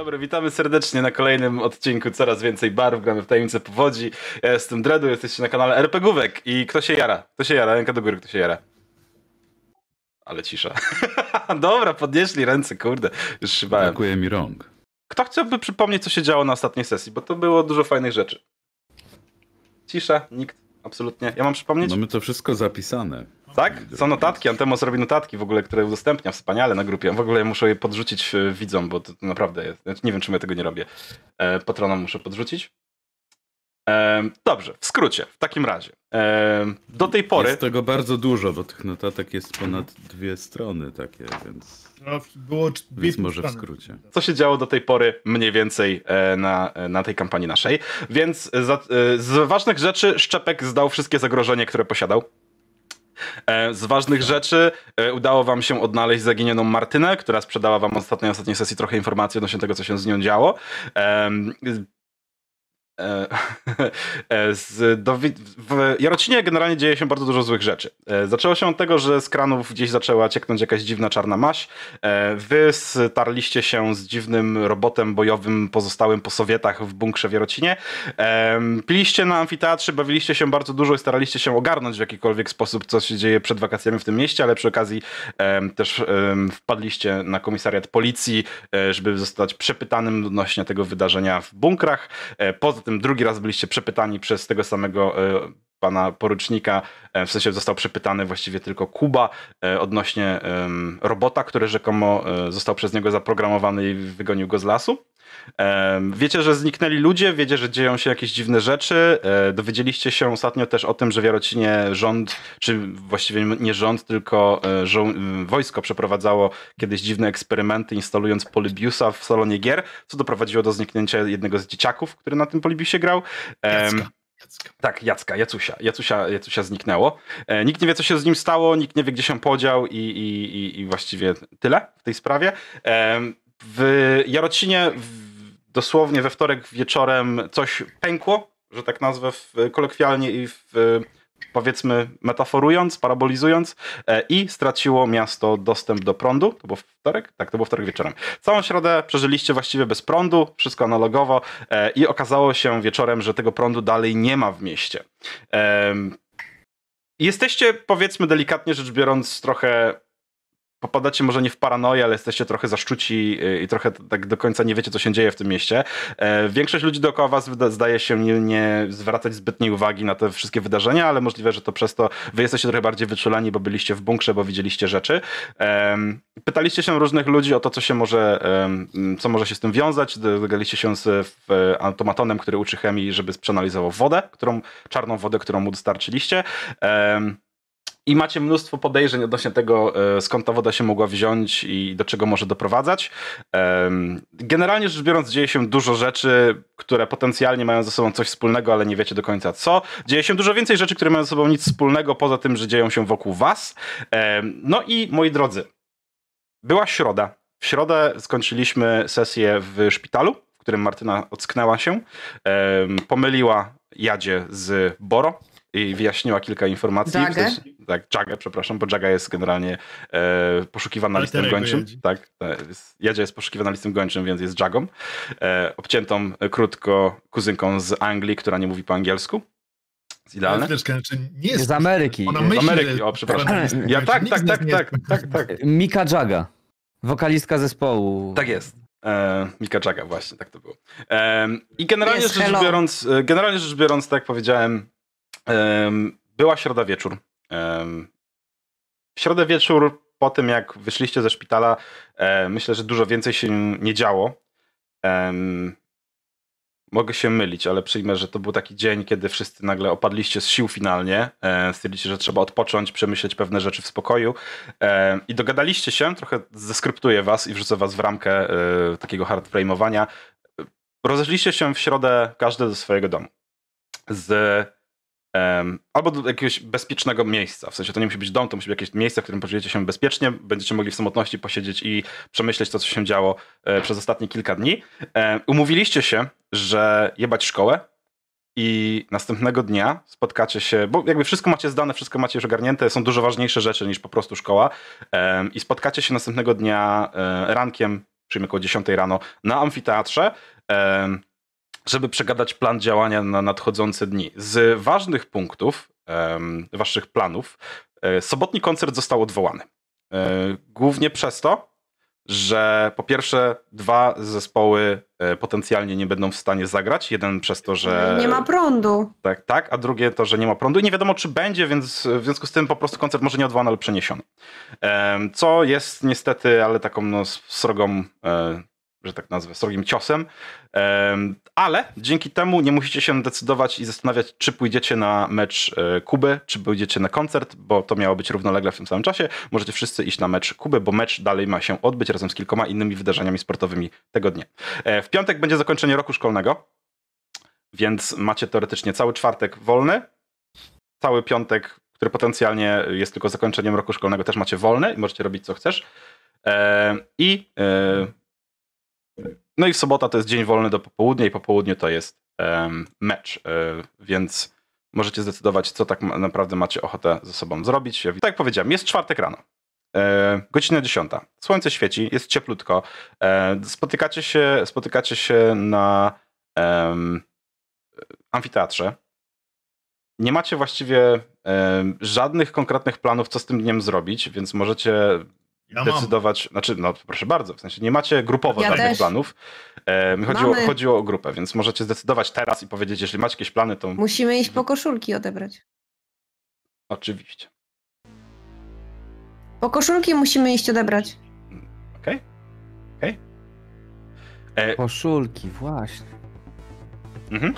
dobry, witamy serdecznie na kolejnym odcinku Coraz Więcej Barw, gramy w Tajemnicę Powodzi. Ja jestem Dredu, jesteście na kanale RPGówek i kto się jara? Kto się jara? Ręka do góry, kto się jara? Ale cisza. Dobra, podnieśli ręce, kurde, już szybałem. Brakuje mi rąk. Kto chciałby przypomnieć, co się działo na ostatniej sesji, bo to było dużo fajnych rzeczy. Cisza, nikt, absolutnie. Ja mam przypomnieć? Mamy to wszystko zapisane. Tak? Są notatki, Antemos robi notatki w ogóle, które udostępnia wspaniale na grupie. W ogóle muszę je podrzucić e, widzom, bo to naprawdę jest. Nie wiem, czemu ja tego nie robię. E, patronom muszę podrzucić. E, dobrze, w skrócie, w takim razie. Do tej pory. Jest tego bardzo dużo, bo tych notatek jest ponad dwie strony takie, więc, No, było dwie więc może w skrócie. co się działo do tej pory mniej więcej na, na tej kampanii naszej. Więc za, z ważnych rzeczy Szczepek zdał wszystkie zagrożenia, które posiadał. E, Z ważnych rzeczy e, udało wam się odnaleźć zaginioną Martynę, która sprzedała wam ostatniej ostatniej sesji trochę informacji odnośnie tego, co się z nią działo. E, Z, do, w Jarocinie generalnie dzieje się bardzo dużo złych rzeczy. E, Zaczęło się od tego, że z kranów gdzieś zaczęła cieknąć jakaś dziwna czarna maść. E, Wy starliście się z dziwnym robotem bojowym pozostałym po Sowietach w bunkrze w Jarocinie. Piliście na amfiteatrze, bawiliście się bardzo dużo i staraliście się ogarnąć w jakikolwiek sposób, co się dzieje przed wakacjami w tym mieście, ale przy okazji też wpadliście na komisariat policji, żeby zostać przepytanym odnośnie tego wydarzenia w bunkrach. Poza tym drugi raz byliście przepytani przez tego samego e, pana porucznika, e, w sensie został przepytany właściwie tylko Kuba e, odnośnie robota, który rzekomo został przez niego zaprogramowany i wygonił go z lasu. Wiecie, że zniknęli ludzie, wiecie, że dzieją się jakieś dziwne rzeczy. E, Dowiedzieliście się ostatnio też o tym, że w Jarocinie rząd, czy właściwie nie rząd, tylko e, żo- m, wojsko przeprowadzało kiedyś dziwne eksperymenty, instalując Polybiusa w salonie gier, co doprowadziło do zniknięcia jednego z dzieciaków, który na tym Polybiusie grał. Jacka, Jacka. tak, Jacka, Jacusia. Jacusia, Jacusia zniknęło. E, nikt nie wie, co się z nim stało, nikt nie wie, gdzie się podział i, i, i, i właściwie tyle w tej sprawie. E, w Jarocinie w, dosłownie we wtorek wieczorem coś pękło, że tak nazwę w, kolokwialnie i w, powiedzmy metaforując, parabolizując e, i straciło miasto dostęp do prądu. To było wtorek? Tak, to było wtorek wieczorem. Całą środę przeżyliście właściwie bez prądu, wszystko analogowo e, i okazało się wieczorem, że tego prądu dalej nie ma w mieście. Jesteście, powiedzmy delikatnie rzecz biorąc, trochę popadacie może nie w paranoję, ale jesteście trochę zaszczuci y, i trochę tak do końca nie wiecie, co się dzieje w tym mieście. E, Większość ludzi dookoła was zdaje się nie, nie zwracać zbytniej uwagi na te wszystkie wydarzenia, ale możliwe, że to przez to wy jesteście trochę bardziej wyczuleni, bo byliście w bunkrze, bo widzieliście rzeczy. Pytaliście się różnych ludzi o to, co się może, co może się z tym wiązać. Dogadaliście się z automatonem, który uczy chemii, żeby przeanalizował wodę, którą, czarną wodę, którą mu dostarczyliście. I macie mnóstwo podejrzeń odnośnie tego, e, skąd ta woda się mogła wziąć i do czego może doprowadzać. Generalnie rzecz biorąc, dzieje się dużo rzeczy, które potencjalnie mają ze sobą coś wspólnego, ale nie wiecie do końca co. Dzieje się dużo więcej rzeczy, które mają ze sobą nic wspólnego, poza tym, że dzieją się wokół was. No i moi drodzy, była środa. W środę skończyliśmy sesję w szpitalu, w którym Martyna ocknęła się. Pomyliła Jadzie z Boro i wyjaśniła kilka informacji. Jagę? W sensie- tak, Jagę, przepraszam, bo Jaga jest generalnie e, poszukiwana Ale listem gończym. Jadzi. Tak, tak, jest, Jadzia jest poszukiwana listem gończym, więc jest Jagą. E, obciętą e, krótko kuzynką z Anglii, która nie mówi po angielsku. Idealne. Znaczy nie jest. Z Ameryki. Ona Z Ameryki, o, przepraszam. że- Ja tak, tak, tak, tak, tak, tak. Mika Jaga, wokalistka zespołu. Tak jest. E, Mika Jaga, właśnie, tak to było. E, I generalnie Jest rzecz hello. biorąc, e, generalnie rzecz biorąc, tak jak powiedziałem, em, była środa wieczór. W środę wieczór, po tym jak wyszliście ze szpitala, e, myślę, że dużo więcej się nie działo. Mogę się mylić, ale przyjmę, że to był taki dzień, kiedy wszyscy nagle opadliście z sił finalnie. E, stwierdziliście, że trzeba odpocząć, przemyśleć pewne rzeczy w spokoju. E, I dogadaliście się, trochę zeskryptuję was i wrzucę was w ramkę takiego hardframe'owania. Rozeszliście się w środę każdy do swojego domu. Z albo do jakiegoś bezpiecznego miejsca. W sensie to nie musi być dom, to musi być jakieś miejsce, w którym poczujecie się bezpiecznie, będziecie mogli w samotności posiedzieć i przemyśleć to, co się działo e, przez ostatnie kilka dni. Umówiliście się, że jebać szkołę i następnego dnia spotkacie się, bo jakby wszystko macie zdane, wszystko macie już ogarnięte, są dużo ważniejsze rzeczy niż po prostu szkoła i spotkacie się następnego dnia e, rankiem przyjmie około 10 rano na amfiteatrze, żeby przegadać plan działania na nadchodzące dni. Z ważnych punktów em, waszych planów, e, sobotni koncert został odwołany. E, Głównie przez to, że po pierwsze dwa zespoły e, potencjalnie nie będą w stanie zagrać. Jeden przez to, że Nie ma prądu. tak, tak, a drugie to, że nie ma prądu i nie wiadomo, czy będzie, więc w związku z tym po prostu koncert może nie odwołany, ale przeniesiony. Co jest niestety, ale taką no, srogą, że tak nazwę, srogim ciosem. Em, Ale dzięki temu nie musicie się decydować i zastanawiać, czy pójdziecie na mecz e, Kuby, czy pójdziecie na koncert, bo to miało być równolegle w tym samym czasie. Możecie wszyscy iść na mecz Kuby, bo mecz dalej ma się odbyć razem z kilkoma innymi wydarzeniami sportowymi tego dnia. E, W piątek będzie zakończenie roku szkolnego. Więc macie teoretycznie cały czwartek wolny, cały piątek, który potencjalnie jest tylko zakończeniem roku szkolnego, też macie wolny i możecie robić co chcesz. E, I no i sobota to jest dzień wolny do popołudnia i po południu to jest mecz, e, więc możecie zdecydować, co tak naprawdę macie ochotę ze sobą zrobić. Tak jak powiedziałem, jest czwartek rano. E, godzina 10. Słońce świeci, jest cieplutko. E, spotykacie, się, spotykacie się na em, amfiteatrze. Nie macie właściwie em, żadnych konkretnych planów, co z tym dniem zrobić, więc możecie Ja mam. decydować, znaczy, no proszę bardzo, w sensie nie macie grupowo Ja żadnych też. planów. E, mi chodziło, chodziło o grupę, więc możecie zdecydować teraz i powiedzieć, jeśli macie jakieś plany, to Musimy iść po koszulki odebrać. oczywiście. Po koszulki musimy iść odebrać. Okej? Okej? E, Koszulki, właśnie. mhm.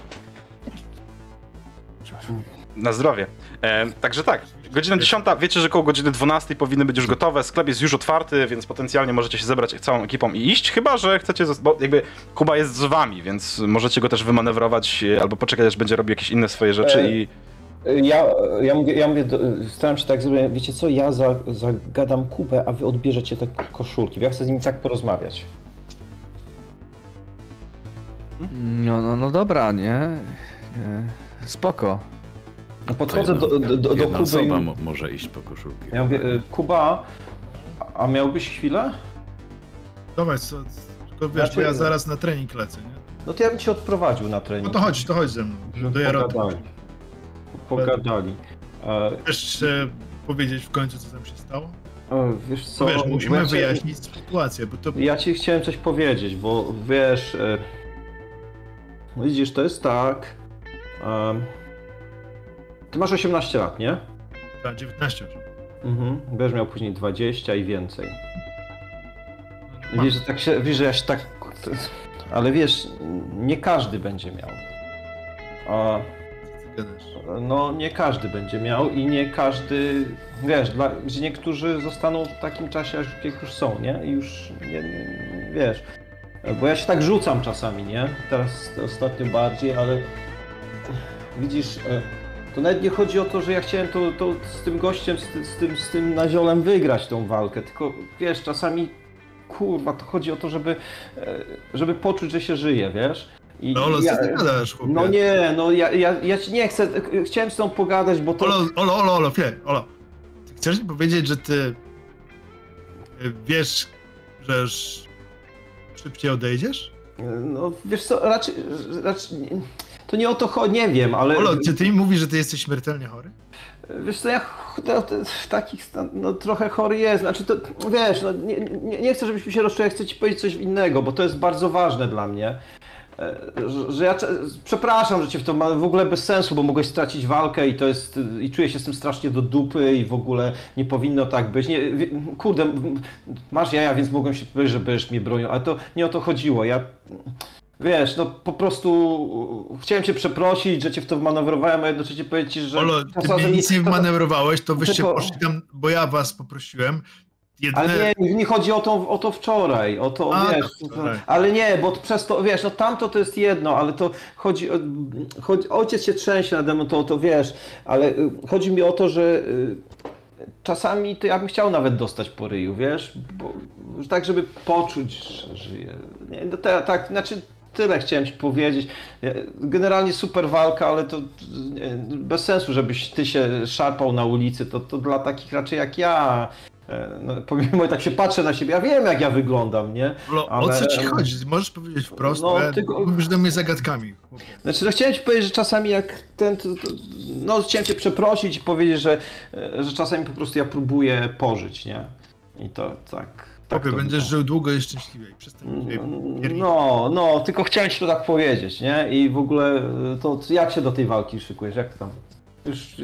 Na zdrowie. E, także tak, godzina 10, wiecie, że koło godziny 12 powinny być już gotowe, sklep jest już otwarty, więc potencjalnie możecie się zebrać całą ekipą i iść, chyba, że chcecie, bo jakby Kuba jest z wami, więc możecie go też wymanewrować e, albo poczekać, aż będzie robił jakieś inne swoje rzeczy E, i... Ja, ja mówię, ja mówię staram się tak zrobić, wiecie co, ja za, zagadam Kubę, a wy odbierzecie te koszulki. Ja chcę z nimi tak porozmawiać. No, no, no dobra, nie? nie. Spoko. Podchodzę do, do, do, do Jedna Kuby i może iść po koszulki. ja mówię, e, Kuba, a miałbyś chwilę? Dawaj, co, tylko wiesz, Znaczy- bo ja zaraz na trening lecę, nie? No to ja bym cię odprowadził na trening. No to chodź, to chodź ze mną, do Jaroty. Pogadali. Pogadali. E, Chcesz e, powiedzieć w końcu, co tam się stało? e, wiesz co, wiesz, musimy ja cię- wyjaśnić sytuację, bo to... Ja ci chciałem coś powiedzieć, bo wiesz, e, widzisz, to jest tak. Ty masz 18 lat, nie? Tak, 19 już. Mhm. Będziesz miał później 20 i więcej. Mam. Wiesz, że tak się, wiesz, że ja się tak. Ale wiesz, nie każdy będzie miał. A, no, nie każdy będzie miał i nie każdy. Wiesz, dla, że niektórzy zostaną w takim czasie, aż jak już są, nie? I już nie, nie, wiesz. Bo ja się tak rzucam czasami, nie? Teraz ostatnio bardziej, ale widzisz, e, to nawet nie chodzi o to, że ja chciałem to, to z tym gościem, z, ty- z, tym, z tym naziolem wygrać tą walkę, tylko wiesz, czasami kurwa, to chodzi o to, żeby, e, żeby poczuć, że się żyje, wiesz? I, No, Olo, ja, co ty gadasz, chłopie? no nie, no ja, ja, ja ci nie chcę, chciałem z tą pogadać, bo to... Olo, Olo, Olo, Olo, chwilę, Olo. Ty chcesz mi powiedzieć, że ty e, wiesz, że szybciej odejdziesz? No wiesz co, raczej, raczej to nie o to chodzi, nie wiem, ale Olo, czy ty mi mówisz, że ty jesteś śmiertelnie chory? wiesz co, ja no, w takich stan, no trochę chory jest, znaczy to, wiesz, no, nie, nie, nie chcę, żebyśmy się rozczuli, ja chcę ci powiedzieć coś innego, bo to jest bardzo ważne dla mnie. E, Że, że ja przepraszam, że cię w to ma w ogóle bez sensu, bo mogłeś stracić walkę i to jest i czuję się z tym strasznie do dupy i w ogóle nie powinno tak być. Nie, kurde, masz jaja, więc mogłem się powiedzieć, że będziesz mnie bronił, ale to nie o to chodziło. Ja wiesz, no po prostu chciałem cię przeprosić, że cię w to wmanewrowałem, a jednocześnie powiedzieć ci, że Olo, ty mi nic nie wmanewrowałeś, to wyście Tylko- poszli tam, bo ja was poprosiłem. Jedyne... Ale nie, nie chodzi o to, o to wczoraj, o to, A, wiesz, to wczoraj. ale nie, bo przez to, wiesz, no tamto to jest jedno, ale to chodzi, o, chodzi ojciec się trzęsie nade mną, to, to wiesz, ale y, chodzi mi o to, że y, czasami to ja bym chciał nawet dostać po ryju, wiesz, bo, tak, żeby poczuć, że żyję. Nie, no te, tak, znaczy tyle chciałem ci powiedzieć. Generalnie super walka, ale to bez sensu, żebyś ty się szarpał na ulicy, to, to dla takich raczej jak ja. E, No, pomimo tak się patrzę na siebie, ja wiem jak ja wyglądam, nie? Olo, o Ale- co ci chodzi? Możesz powiedzieć wprost, No, no, tylko- mówisz do mnie zagadkami. Znaczy, no chciałem ci powiedzieć, że czasami jak ten, to, to, no chciałem cię przeprosić i powiedzieć, że, e, że czasami po prostu ja próbuję pożyć, nie? I to tak. Tak Chłopie, to będziesz żył długo i szczęśliwie. i Przestań pierniczyć. No, no, tylko chciałem ci to tak powiedzieć, nie? I w ogóle to jak się do tej walki szykujesz? Jak ty tam? Już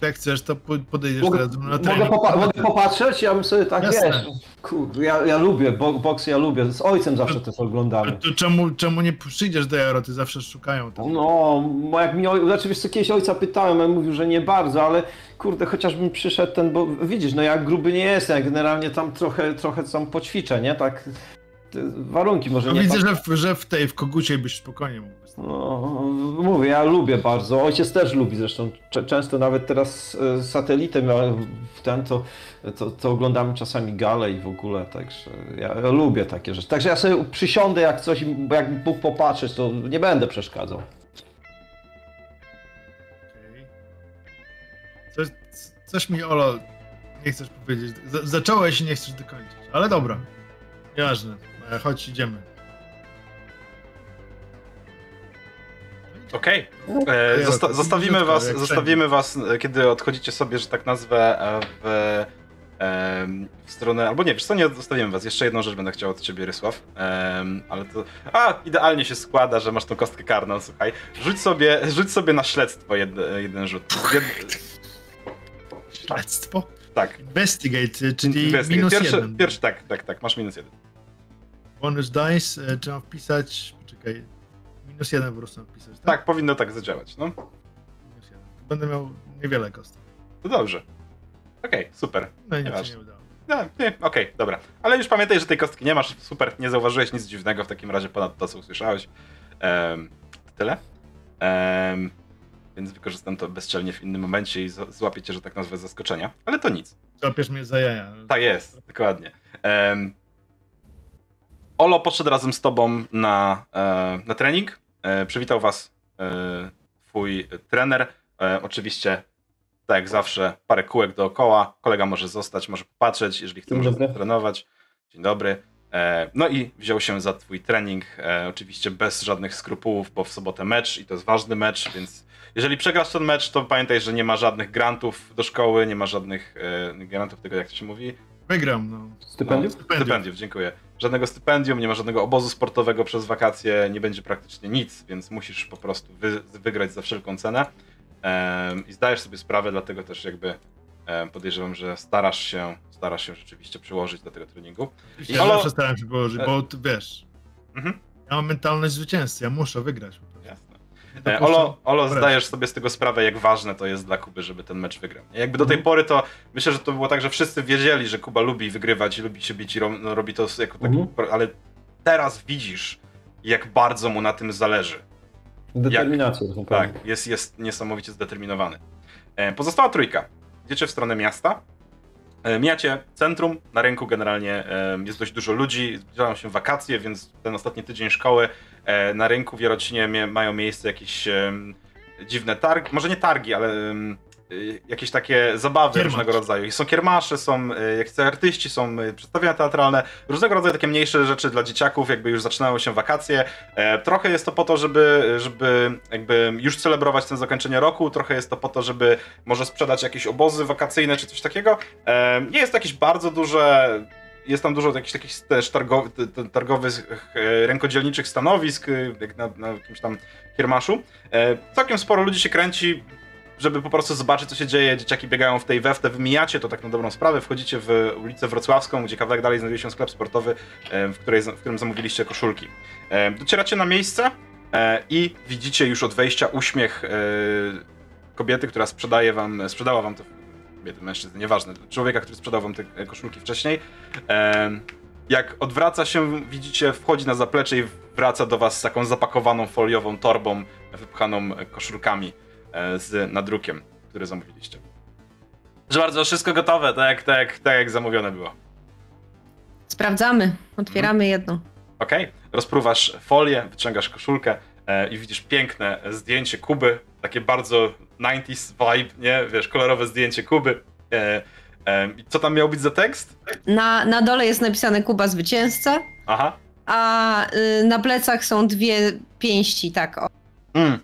Jak chcesz, to po- podejdziesz mogę, teraz na mogę, trening. popa- mogę popatrzeć? Ja bym sobie tak Jasne. wiesz. Kurde, ja, ja lubię, bo, boks ja lubię. Z ojcem zawsze to oglądamy. To czemu, czemu nie przyjdziesz do Jaroty? Zawsze szukają tam. No, bo jak mi, znaczy wiesz co, kiedyś ojca pytałem, on mówił, że nie bardzo, ale kurde, chociażbym przyszedł ten, bo widzisz, no jak gruby nie jestem, ja generalnie tam trochę, trochę tam poćwiczę, nie, tak, warunki może No nie widzę, tak, że w, że w tej, w kogucie byś spokojnie mógł no, mówię, ja lubię bardzo, ojciec też lubi zresztą, często nawet teraz e, z satelitem, ale w ten to, to, to oglądamy czasami gale i w ogóle, także ja, ja lubię takie rzeczy, także ja sobie przysiądę jak coś, bo jak Bóg popatrzeć, to nie będę przeszkadzał. Coś, coś mi, Olo, nie chcesz powiedzieć. Z, zacząłeś i nie chcesz dokończyć. Ale dobra. Nieważne. E, Chodź, idziemy. Okej. E, Ja, Zosta- to zostawimy was, zostawimy was, e, kiedy odchodzicie sobie, że tak nazwę, e, w, w stronę, albo nie, wiesz co, nie zostawimy was. Jeszcze jedną rzecz będę chciał od ciebie, Rysław, ale to, a, idealnie się składa, że masz tą kostkę karną, słuchaj. Rzuć sobie, rzuć sobie na śledztwo jed, jeden rzut. Jed, Śledztwo. tak. Investigate, czyli Investigate. minus pierwszy, jeden. pierwszy, tak, tak, tak, masz minus jeden. Bonus dice, e, trzeba wpisać, czekaj, minus jeden po prostu mam wpisać, tak? Tak, powinno tak zadziałać, no. Minus jeden. Będę miał niewiele kostek. To dobrze. Okej, super. No i się nie udało. No, nie, okej, dobra. Ale już pamiętaj, że tej kostki nie masz. Super, nie zauważyłeś nic dziwnego w takim razie ponad to, co usłyszałeś. Em, tyle. Więc wykorzystam to bezczelnie w innym momencie i złapię cię, że tak nazwę, zaskoczenia. Ale to nic. Złapiesz mnie za jaja. Tak jest, dokładnie. Olo poszedł razem z tobą na, e, na trening. E, przywitał was e, twój trener. E, oczywiście, tak jak zawsze, parę kółek dookoła. Kolega może zostać, może popatrzeć, jeżeli chce, Dzień może dobry. trenować. Dzień dobry. E, no i wziął się za twój trening, e, oczywiście bez żadnych skrupułów, bo w sobotę mecz i to jest ważny mecz, więc jeżeli przegrasz ten mecz, to pamiętaj, że nie ma żadnych grantów do szkoły, nie ma żadnych e, grantów tego, jak to się mówi, Wygram, no. Stypendium? Stypendium. Stypendiów, dziękuję. Żadnego stypendium, nie ma żadnego obozu sportowego przez wakacje, nie będzie praktycznie nic, więc musisz po prostu wy, wygrać za wszelką cenę. Em, I zdajesz sobie sprawę, dlatego też jakby em, podejrzewam, że starasz się, starasz się rzeczywiście przyłożyć do tego treningu. Ja Olo- zawsze staram się położyć, bo ty wiesz, Mhm. ja mam mentalność zwycięzcy, ja muszę wygrać. Olo, Olo porażki. zdajesz sobie z tego sprawę, jak ważne to jest dla Kuby, żeby ten mecz wygrał. Jakby do tej pory to myślę, że to było tak, że wszyscy wiedzieli, że Kuba lubi wygrywać i lubi się bić i no, robi to jako taki, Mhm. ale teraz widzisz, jak bardzo mu na tym zależy. Determinacja. to naprawdę. Tak, jest, jest niesamowicie zdeterminowany. E, Pozostała trójka. Idziecie w stronę miasta. E, Mijacie centrum, na rynku generalnie e, jest dość dużo ludzi, zbliżają się wakacje, więc ten ostatni tydzień szkoły e, na rynku w Jarocinie mają miejsce jakieś dziwne targi, może nie targi, ale jakieś takie zabawy Kiermacz. różnego rodzaju. I Są kiermasze, są e, jakieś artyści, są e, przedstawienia teatralne, różnego rodzaju takie mniejsze rzeczy dla dzieciaków, jakby już zaczynały się wakacje. E, Trochę jest to po to, żeby, żeby jakby już celebrować ten zakończenie roku, trochę jest to po to, żeby może sprzedać jakieś obozy wakacyjne czy coś takiego. E, Nie jest to jakieś bardzo duże. Jest tam dużo jakichś takich też targowych, targowych e, rękodzielniczych stanowisk, jak na, na jakimś tam kiermaszu. E, Całkiem sporo ludzi się kręci, żeby po prostu zobaczyć, co się dzieje. Dzieciaki biegają w tej weftę, wymijacie to tak na dobrą sprawę. Wchodzicie w ulicę Wrocławską, gdzie kawałek dalej znajduje się sklep sportowy, w, której, w którym zamówiliście koszulki. Docieracie na miejsce e, i widzicie już od wejścia uśmiech e, kobiety, która sprzedaje wam, sprzedała wam te kobiety, mężczyzny, nieważne, człowieka, który sprzedał wam te e, koszulki wcześniej. Jak odwraca się, widzicie, wchodzi na zaplecze i wraca do was z taką zapakowaną foliową torbą, wypchaną koszulkami z nadrukiem, który zamówiliście. Że bardzo, wszystko gotowe, tak jak, tak, tak jak zamówione było. Sprawdzamy. Otwieramy jedno. Okej, rozpruwasz folię, wyciągasz koszulkę e, i widzisz piękne zdjęcie Kuby, takie bardzo 90s vibe, nie? Wiesz, kolorowe zdjęcie Kuby. E, e, i co tam miał być za tekst? Na, na dole jest napisane Kuba zwycięzca, Aha. a y, na plecach są dwie pięści, tak. O. Mm.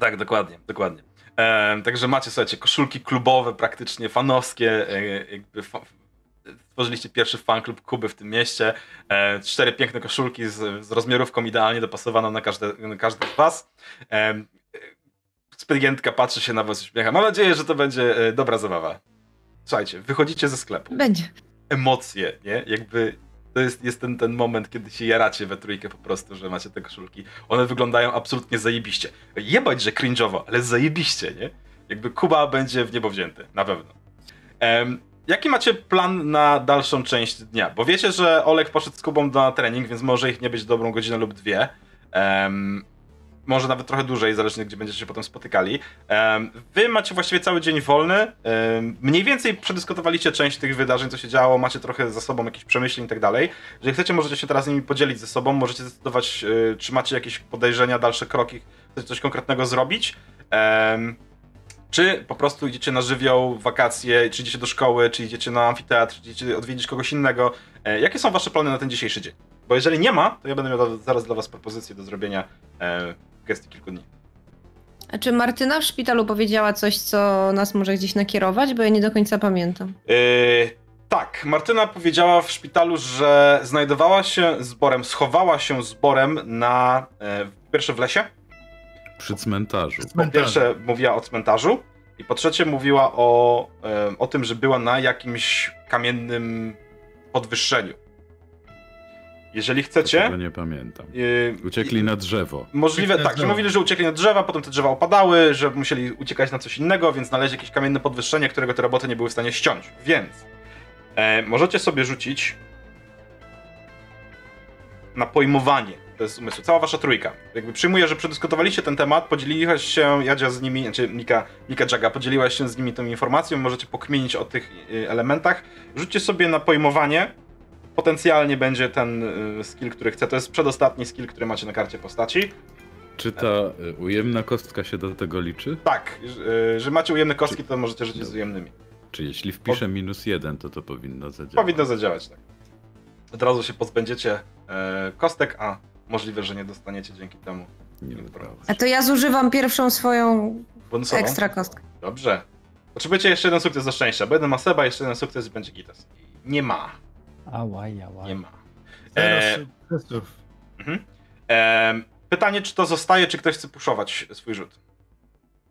Tak, dokładnie, dokładnie. E, także macie, słuchajcie, koszulki klubowe, praktycznie fanowskie, e, jakby fa stworzyliście pierwszy fanklub Kuby w tym mieście. E, cztery piękne koszulki z, z rozmiarówką idealnie dopasowaną na każde, na każdy z was. E, patrzy się na was uśmiecha. Mam nadzieję, że to będzie e, dobra zabawa. Słuchajcie, wychodzicie ze sklepu. Będzie. Emocje, nie? Jakby to jest, jest ten, ten moment, kiedy się jaracie we trójkę po prostu, że macie te koszulki. One wyglądają absolutnie zajebiście. Jebać, że cringe'owo, ale zajebiście, nie? Jakby Kuba będzie w niebo wzięty, na pewno. Em, jaki macie plan na dalszą część dnia? Bo wiecie, że Olek poszedł z Kubą na trening, więc może ich nie być dobrą godzinę lub dwie. Em, może nawet trochę dłużej, zależnie gdzie będziecie się potem spotykali. Wy macie właściwie cały dzień wolny. Mniej więcej przedyskutowaliście część tych wydarzeń, co się działo, macie trochę za sobą jakichś przemyśleń i tak dalej. Jeżeli chcecie, możecie się teraz z nimi podzielić ze sobą, możecie zdecydować, y, czy macie jakieś podejrzenia, dalsze kroki, chcecie coś konkretnego zrobić. Czy po prostu idziecie na żywioł, wakacje, czy idziecie do szkoły, czy idziecie na amfiteatr, czy idziecie odwiedzić kogoś innego. E, jakie są wasze plany na ten dzisiejszy dzień? Bo jeżeli nie ma, to ja będę miał zaraz dla was propozycję do zrobienia e, gestii kilku dni. A czy Martyna w szpitalu powiedziała coś, co nas może gdzieś nakierować? Bo ja nie do końca pamiętam. Yy, tak, Martyna powiedziała w szpitalu, że znajdowała się zborem, schowała się zborem na. E, po pierwsze w lesie, Przy cmentarzu. po pierwsze mówiła o cmentarzu, i po trzecie mówiła o, e, o tym, że była na jakimś kamiennym podwyższeniu. Jeżeli chcecie. Tego nie pamiętam. yy, Uciekli na drzewo. Możliwe, Uciekli tak, że mówili, że uciekli na drzewa, potem te drzewa opadały, że musieli uciekać na coś innego, więc znaleźli jakieś kamienne podwyższenie, którego te roboty nie były w stanie ściąć. Więc e, możecie sobie rzucić na pojmowanie. To jest umysł. Cała wasza trójka. Jakby przyjmuję, że przedyskutowaliście ten temat, podzieliłaś się, Jadzia z nimi, znaczy Nika, Nika Jaga, podzieliłaś się z nimi tą informacją, możecie pokmienić o tych y, elementach. Rzućcie sobie na pojmowanie. Potencjalnie będzie ten y, skill, który chcę. To jest przedostatni skill, który macie na karcie postaci. Czy ta y, ujemna kostka się do tego liczy? Tak, że, że macie ujemne kostki, to możecie rzucić z ujemnymi. Czy jeśli wpiszę minus jeden, to to powinno zadziałać? Powinno zadziałać, tak. Od razu się pozbędziecie e, kostek, a możliwe, że nie dostaniecie dzięki temu Nie A to ja zużywam pierwszą swoją bonusową. ekstra kostkę. Dobrze. Potrzebujecie jeszcze jeden sukces do szczęścia, bo jeden ma Seba, jeszcze jeden sukces i będzie Gitas. Nie ma, Ałaj, nie ma. E, mhm. e, pytanie, czy to zostaje, czy ktoś chce puszować swój rzut?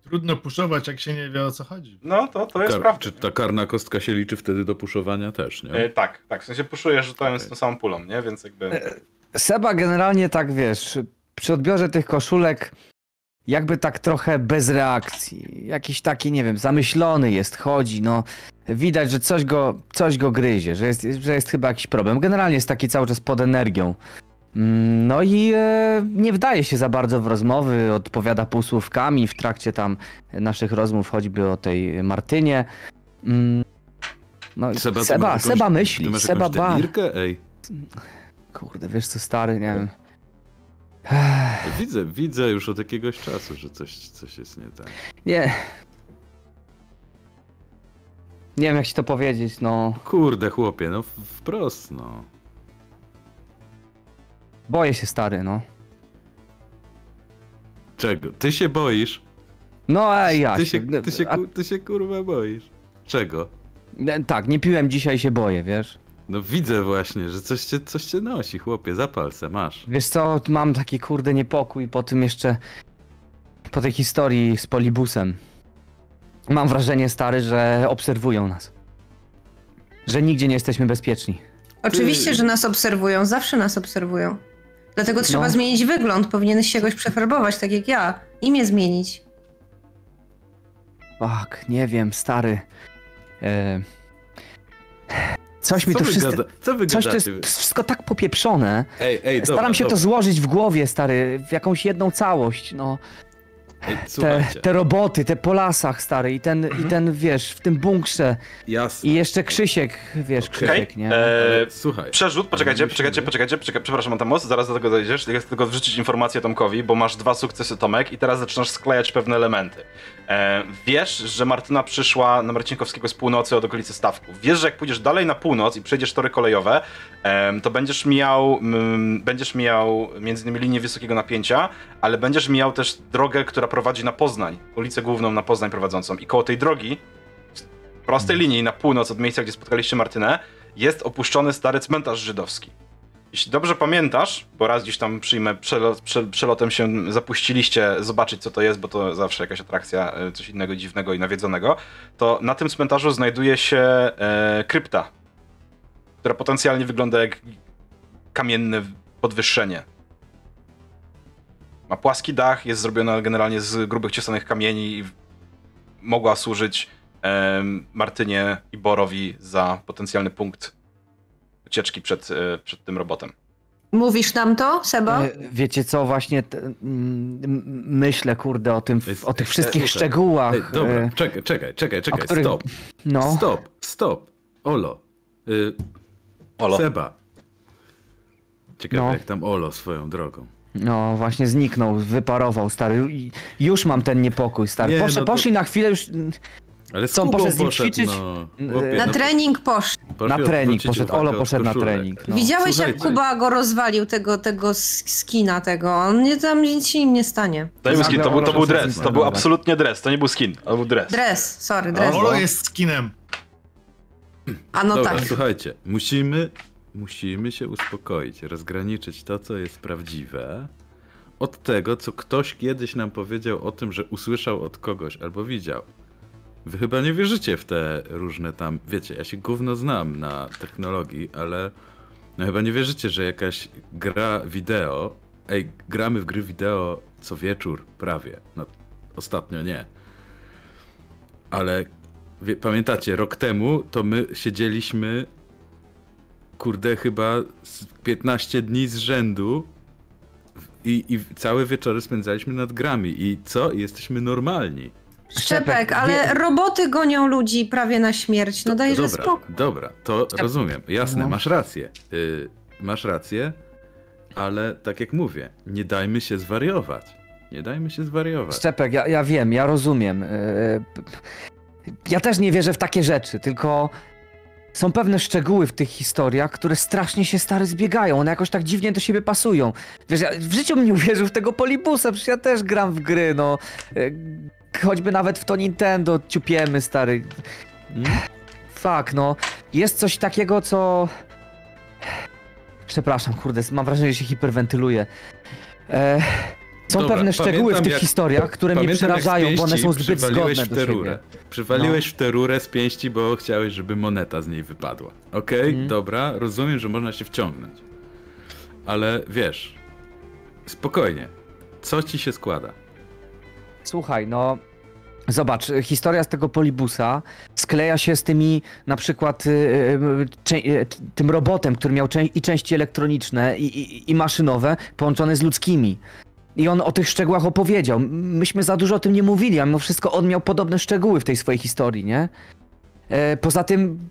Trudno puszować, jak się nie wie o co chodzi. No, to, to jest Kar- prawda. czy ta karna kostka się liczy wtedy do puszowania też, nie? E, tak, tak, w sensie puszujesz rzucając Okej. tą samą pulą, nie? Więc jakby... E, Seba generalnie tak, wiesz, przy odbiorze tych koszulek jakby tak trochę bez reakcji. Jakiś taki, nie wiem, zamyślony jest, chodzi, no. Widać, że coś go, coś go gryzie, że jest, że jest chyba jakiś problem. Generalnie jest taki cały czas pod energią. Mm, No i e, nie wdaje się za bardzo w rozmowy, odpowiada półsłówkami w trakcie tam naszych rozmów, choćby o tej Martynie. Mm, No, Seba, Seba, jakąś- Seba myśli, Seba ba. Kurde, wiesz co, stary, nie wiem. widzę, widzę już od jakiegoś czasu, że coś, coś jest nie tak. Nie. Nie wiem, jak ci to powiedzieć, no. Kurde, chłopie, no wprost, no. Boję się, stary, no. Czego? Ty się boisz? No, ej, ja Ty się, ty się, a, ku- ty się kurwa boisz. Czego? nie, Tak, nie piłem dzisiaj, się boję, wiesz. No widzę właśnie, że coś cię, coś cię nosi, chłopie, zapal se, masz. Wiesz co, mam taki kurde niepokój po tym jeszcze... Po tej historii z polibusem. Mam wrażenie, stary, że obserwują nas. Że nigdzie nie jesteśmy bezpieczni. Oczywiście, że nas obserwują, zawsze nas obserwują. Dlatego trzeba No. zmienić wygląd, powinieneś się jakoś przefarbować, tak jak ja. Imię zmienić. Fuck, nie wiem, stary. E... Coś mi co tu wy wszystko... gada, co wy Coś to jest wszystko tak popieprzone. Ej, ej, dobra, Staram się dobra. to złożyć w głowie, stary, w jakąś jedną całość, no. Ej, Te, te roboty, te po lasach, stary, i ten, Mhm. i ten, wiesz, w tym bunkrze. jasne. I jeszcze Krzysiek, wiesz, Okej. Krzysiek, nie? E, Ale słuchaj, Przerzut, poczekajcie, poczekajcie, poczekajcie, poczekaj, przepraszam, Antamos, zaraz do tego dojdziesz. Ja chcę tylko wrzucić informację Tomkowi, bo masz dwa sukcesy, Tomek, i teraz zaczynasz sklejać pewne elementy. E, wiesz, że Martyna przyszła na Marcinkowskiego z północy od okolicy Stawków. Wiesz, że jak pójdziesz dalej na północ i przejdziesz tory kolejowe, to będziesz mijał, mm, będziesz mijał między innymi linię wysokiego napięcia, ale będziesz mijał też drogę, która prowadzi na Poznań, ulicę główną na Poznań prowadzącą. I koło tej drogi, w prostej linii na północ od miejsca, gdzie spotkaliście Martynę, jest opuszczony stary cmentarz żydowski. Jeśli dobrze pamiętasz, bo raz gdzieś tam przyjmę przelot, prze, przelotem się zapuściliście zobaczyć co to jest, bo to zawsze jakaś atrakcja, e, coś innego dziwnego i nawiedzonego, to na tym cmentarzu znajduje się e, krypta, która potencjalnie wygląda jak kamienne podwyższenie. Ma płaski dach, jest zrobiona generalnie z grubych ciosanych kamieni i mogła służyć em, Martynie i Borowi za potencjalny punkt ucieczki przed, e, przed tym robotem. Mówisz nam to, Seba? E, Wiecie co, właśnie myślę, kurde, o, tym, o tych e, wszystkich szczegółach. Dobra, czekaj, czekaj, czekaj, czekaj, których- stop, No, stop, stop. Olo, y, Olo. Seba. Ciekawe No. jak tam Olo swoją drogą. no właśnie zniknął, wyparował, stary. Już mam ten niepokój, stary. Nie, Poszli, no to- poszli na chwilę już Ale Co, on poszedł z nim poszedł, ćwiczyć? No, Na no, trening poszli na trening poszedł. Olo poszedł na trening. No. Widziałeś, jak słuchajcie. Kuba go rozwalił, tego, tego sk- skina tego. On nie, tam nic się im nie stanie. To nie był skin, to był, to był poszedł to był absolutnie dress, to nie był skin, to był dress. Dres, sorry, dres. Olo jest skinem. A no Dobra, tak. słuchajcie, musimy, musimy się uspokoić, rozgraniczyć to, co jest prawdziwe, od tego, co ktoś kiedyś nam powiedział o tym, że usłyszał od kogoś albo widział. Wy chyba nie wierzycie w te różne tam, wiecie, ja się gówno znam na technologii, ale no chyba nie wierzycie, że jakaś gra wideo, ej, gramy w gry wideo co wieczór prawie, no ostatnio nie. Ale wie, pamiętacie, rok temu to my siedzieliśmy, kurde, chyba z 15 dni z rzędu i, i całe wieczory spędzaliśmy nad grami. I co? I jesteśmy normalni. Szczepek, ale roboty gonią ludzi prawie na śmierć. No dajże dobra, spokój. dobra, to rozumiem. Jasne, No. masz rację. Y, masz rację, ale tak jak mówię, nie dajmy się zwariować. Nie dajmy się zwariować. Szczepek, ja, ja wiem, ja rozumiem. p- Ja też nie wierzę w takie rzeczy, tylko są pewne szczegóły w tych historiach, które strasznie się stary zbiegają. One jakoś tak dziwnie do siebie pasują. Wiesz, ja w życiu bym nie uwierzył w tego Polibusa, przecież ja też gram w gry, no. Choćby nawet w to Nintendo ciupiemy, stary. Mm? Fuck, no. Jest coś takiego, co... Przepraszam, kurde, mam wrażenie, że się hiperwentyluję. E... Są Dobra, pewne szczegóły w tych jak- historiach, które mnie przerażają, bo one są zbyt przywaliłeś zgodne w tę rurę. Przywaliłeś w tę rurę z pięści, bo chciałeś, żeby moneta z niej wypadła. Okej, Mhm. dobra, rozumiem, że można się wciągnąć. Ale wiesz, spokojnie. Co ci się składa? Słuchaj, no. Zobacz, y, historia z tego polibusa skleja się z tymi na przykład y, y, y, t- tym robotem, który miał i części elektroniczne i, i, i maszynowe połączone z ludzkimi. I on o tych szczegółach opowiedział. Myśmy za dużo o tym nie mówili, a mimo wszystko on miał podobne szczegóły w tej swojej historii, nie? E, poza tym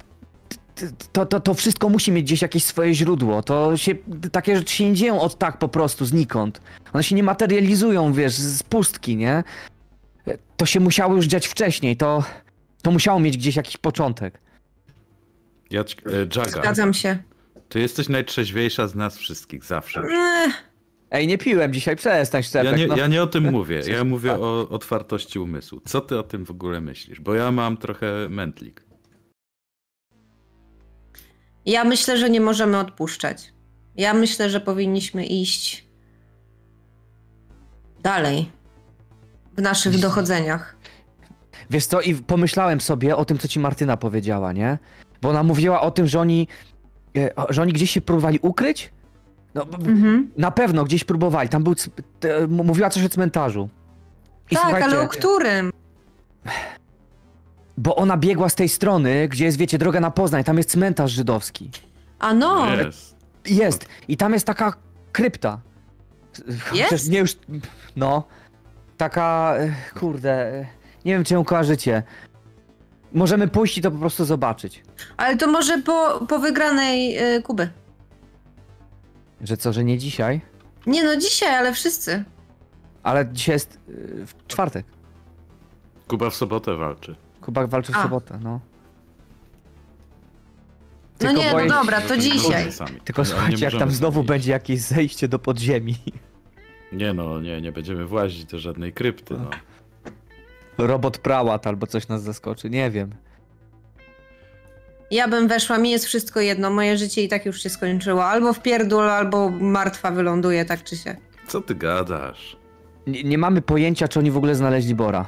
to, to, to wszystko musi mieć gdzieś jakieś swoje źródło. To się, takie rzeczy się nie dzieją od tak po prostu, znikąd. One się nie materializują, wiesz, z pustki, nie? To się musiało już dziać wcześniej, to, to musiało mieć gdzieś jakiś początek. Jacz, e, Jaga, Zgadzam się. ty jesteś najtrzeźwiejsza z nas wszystkich, zawsze. Ech, Ej, nie piłem dzisiaj, przestań Szczepek. Ja nie, no. ja nie o tym mówię, ja mówię o otwartości umysłu. Co ty o tym w ogóle myślisz? Bo ja mam trochę mętlik. Ja myślę, że nie możemy odpuszczać. Ja myślę, że powinniśmy iść dalej w naszych dochodzeniach. Wiesz co, i pomyślałem sobie o tym, co ci Martyna powiedziała, nie? Bo ona mówiła o tym, że oni, e, że oni gdzieś się próbowali ukryć? No, Mhm. na pewno gdzieś próbowali. Tam był, mówiła coś o cmentarzu. I Tak, ale o którym? Bo ona biegła z tej strony, gdzie jest, wiecie, droga na Poznań, tam jest cmentarz żydowski. A no, Jest. Jest. I tam jest taka krypta. Jest? Chociaż Nie już. No. Taka. e, Kurde. e, Nie wiem, czy ją kojarzycie. Możemy pójść i to po prostu zobaczyć. ale to może po, po wygranej y, Kuby. Że co, że nie dzisiaj? Nie no, dzisiaj, ale wszyscy. Ale dzisiaj jest e, w czwartek. Kuba w sobotę walczy. Kubak walczy w A. sobotę, no. No Tylko nie, boję no dobra, to nie dzisiaj. Tylko nie słuchajcie, jak tam znowu będzie jakieś zejście do podziemi. Nie no, nie, nie będziemy włazić do żadnej krypty, no. Robot prałat albo coś nas zaskoczy, nie wiem. Ja bym weszła, mi jest wszystko jedno, moje życie i tak już się skończyło. Albo w pierdol, albo martwa wyląduje, tak czy się. Co ty gadasz? Nie, nie mamy pojęcia, czy oni w ogóle znaleźli Bora.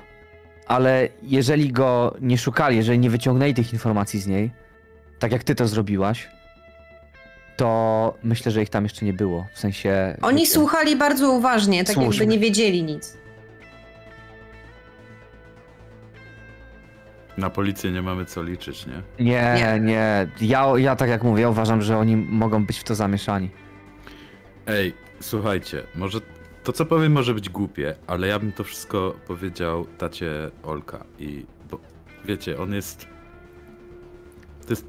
Ale jeżeli go nie szukali, jeżeli nie wyciągnęli tych informacji z niej, tak jak ty to zrobiłaś, to myślę, że ich tam jeszcze nie było. W sensie. Oni wiecie, słuchali bardzo uważnie, tak jakby nie wiedzieli nic. Na policję nie mamy co liczyć, nie? Nie, Nie. nie. Ja, ja tak jak mówię, ja uważam, że oni mogą być w to zamieszani. Ej, słuchajcie, może to co powiem może być głupie, ale ja bym to wszystko powiedział tacie Olka i bo wiecie, on jest to jest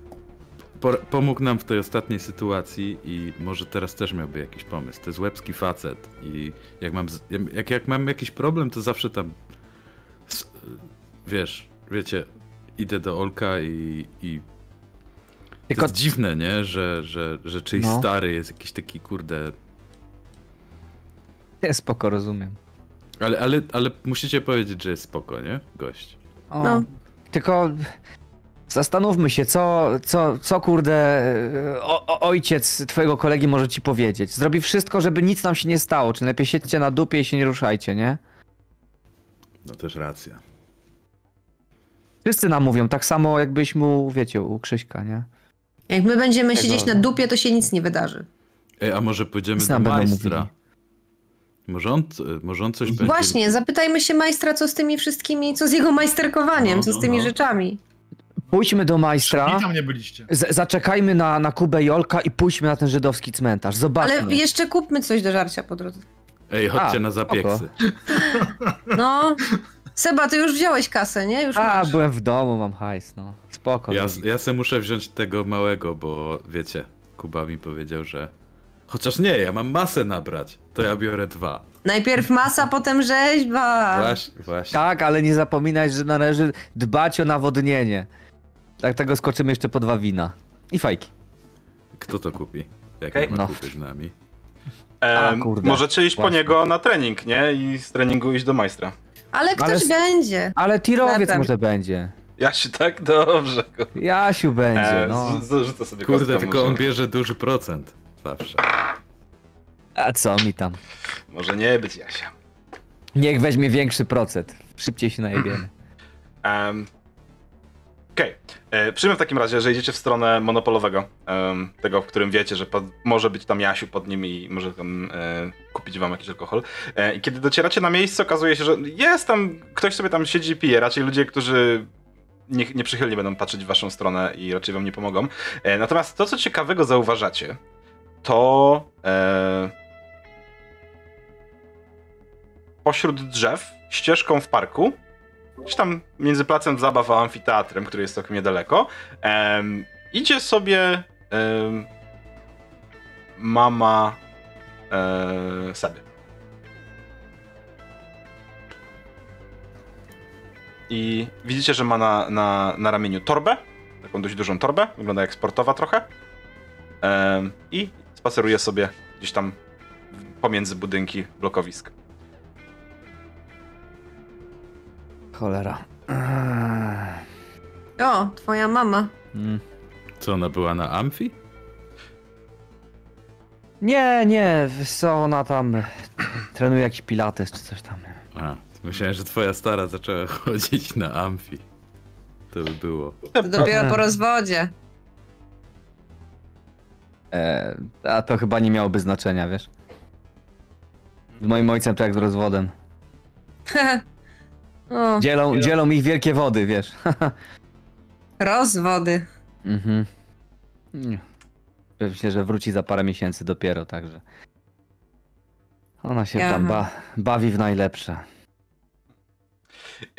po, pomógł nam w tej ostatniej sytuacji i może teraz też miałby jakiś pomysł. To jest łebski facet i jak mam jak, jak mam jakiś problem, to zawsze tam wiesz, wiecie, idę do Olka i, i to Tylko jest dziwne, nie? Że, że, że czyjś No. stary jest jakiś taki, kurde... ja spoko rozumiem. Ale, ale, ale musicie powiedzieć, że jest spoko, nie? Gość. O, No. Tylko zastanówmy się, co, co, co kurde o, o, ojciec twojego kolegi może ci powiedzieć. Zrobi wszystko, żeby nic nam się nie stało. Czy lepiej siedźcie na dupie i się nie ruszajcie, nie? No też racja. Wszyscy nam mówią, tak samo jakbyś mu, wiecie, u Krzyśka, nie? Jak my będziemy Tego- siedzieć na dupie, to się nic nie wydarzy. Ej, a może pójdziemy do majstra? mówili. Może on, może on coś będzie... Właśnie, zapytajmy się majstra, co z tymi wszystkimi, co z jego majsterkowaniem, No, co z no, tymi no. rzeczami. Pójdźmy do majstra, tam nie byliście. zaczekajmy na, na Kubę i Olka i pójdźmy na ten żydowski cmentarz. Zobaczmy. Ale jeszcze kupmy coś do żarcia po drodze. Ej, chodźcie A, na zapieksy. No, Seba, ty już wziąłeś kasę, nie? Już A, masz. byłem w domu, mam hajs, no. Spoko. Ja, Lubik. ja se muszę wziąć tego małego, bo wiecie, Kuba mi powiedział, że... Chociaż nie, ja mam masę nabrać, to ja biorę dwa. Najpierw masa, potem rzeźba. Właśnie, właśnie. Tak, ale nie zapominaj, że należy dbać o nawodnienie. Tak tego skoczymy jeszcze po dwa wina. I fajki. Kto to kupi? Jak nie ma No. kupy z nami? A, kurde. możecie iść po niego na trening, nie? I z treningu iść do majstra. Ale ktoś Ale będzie. Ale tirowiec może będzie. Jasiu, tak? Dobrze. Jasiu będzie, E, no. z- Zarzucę sobie Kurde, tylko może, on bierze duży procent. Zawsze. A co mi tam? Może nie być Jasia. Niech weźmie większy procent. Szybciej się najebiemy. Um, Okej. Okay. Przyjmę w takim razie, że idziecie w stronę monopolowego. em, tego, w którym wiecie, że pod, może być tam Jasiu pod nim i może tam e, kupić wam jakiś alkohol. E, I kiedy docieracie na miejsce, okazuje się, że jest tam, ktoś sobie tam siedzi i pije. Raczej ludzie, którzy nie, nieprzychylnie będą patrzeć w waszą stronę i raczej wam nie pomogą. E, natomiast to, co ciekawego zauważacie, to e, pośród drzew, ścieżką w parku, gdzieś tam między placem zabaw a amfiteatrem, który jest całkiem niedaleko, em, idzie sobie em, mama e, Seby. I widzicie, że ma na, na, na ramieniu torbę, taką dość dużą torbę, wygląda jak sportowa trochę. I spaceruje sobie gdzieś tam pomiędzy budynki blokowisk. Cholera. Eee. O, twoja mama. Mm. Co, ona była na Amfi? Nie, nie, co ona tam trenuje jakiś pilates czy coś tam. A, myślałem, że twoja stara zaczęła chodzić na Amfi. To by było. To dopiero po rozwodzie. Eee, a to chyba nie miałoby znaczenia, wiesz? Z moim ojcem to jak z rozwodem. o, Dzielą, dzielą ich wielkie wody, wiesz. rozwody. mhm. Myślę, że wróci za parę miesięcy dopiero, także. Ona się tam Aha. ba bawi w najlepsze.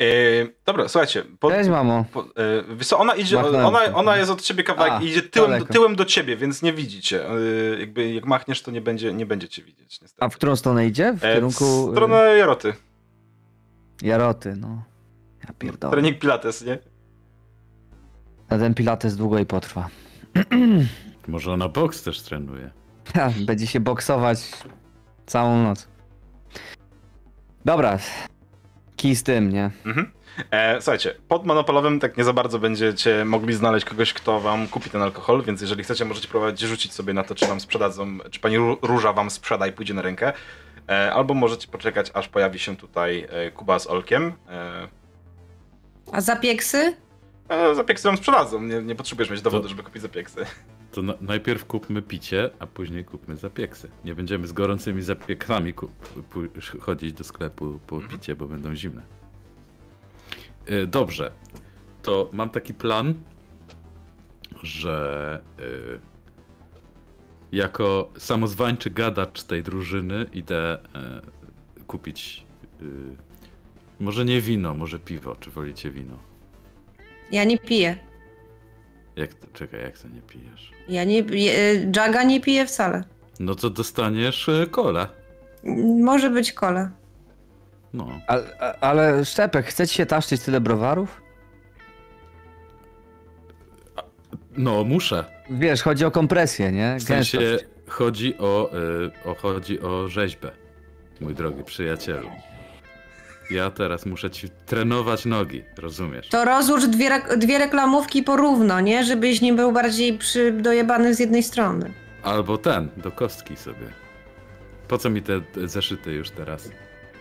E, dobra, słuchajcie. Po, Cześć, mamo. po, e, ona idzie, ona, ona jest od ciebie kawałek A, i idzie tyłem, tyłem do ciebie, więc nie widzicie. E, jakby jak machniesz, to nie będzie, nie będzie cię widzieć, niestety. A w którą stronę idzie? W E, kierunku W stronę Jaroty. Jaroty, no. Ja pierdolę. Trening pilates, nie? A ten pilates długo i potrwa. Może ona boks też trenuje. Ha, Będzie się boksować całą noc. Dobra. Kij z tym, nie? Mhm. E, słuchajcie, pod monopolowym tak nie za bardzo będziecie mogli znaleźć kogoś, kto wam kupi ten alkohol, więc jeżeli chcecie, możecie próbować rzucić sobie na to, czy wam sprzedadzą, czy pani Ró- Róża wam sprzeda i pójdzie na rękę. E, albo możecie poczekać, aż pojawi się tutaj e, Kuba z Olkiem. E, A zapieksy? e, zapieksy wam sprzedadzą, nie, nie potrzebujesz mieć dowodu, żeby kupić zapieksy. To na, najpierw kupmy picie, a później kupmy zapieksy. Nie będziemy z gorącymi pu- chodzić do sklepu po picie, bo będą zimne. E, Dobrze. To mam taki plan, że e, jako samozwańczy gadacz tej drużyny idę e, kupić e, może nie wino, może piwo. Czy wolicie wino? Ja nie piję. Jak to, czekaj, jak to nie pijesz? Ja nie piję. Jaga nie piję wcale. No to dostaniesz e, kolę. Może być kola. No. A, a, ale Szczepek, chcecie się taszczyć tyle browarów? No, muszę. Wiesz, chodzi o kompresję, nie? W sensie Gęstość. chodzi o, y, o, chodzi o rzeźbę, mój drogi przyjacielu. Ja teraz muszę ci trenować nogi, rozumiesz? To rozłóż dwie, dwie reklamówki porówno, nie? Żebyś nie był bardziej przy, dojebany z jednej strony. Albo ten, do kostki sobie. Po co mi te, te zeszyty już teraz?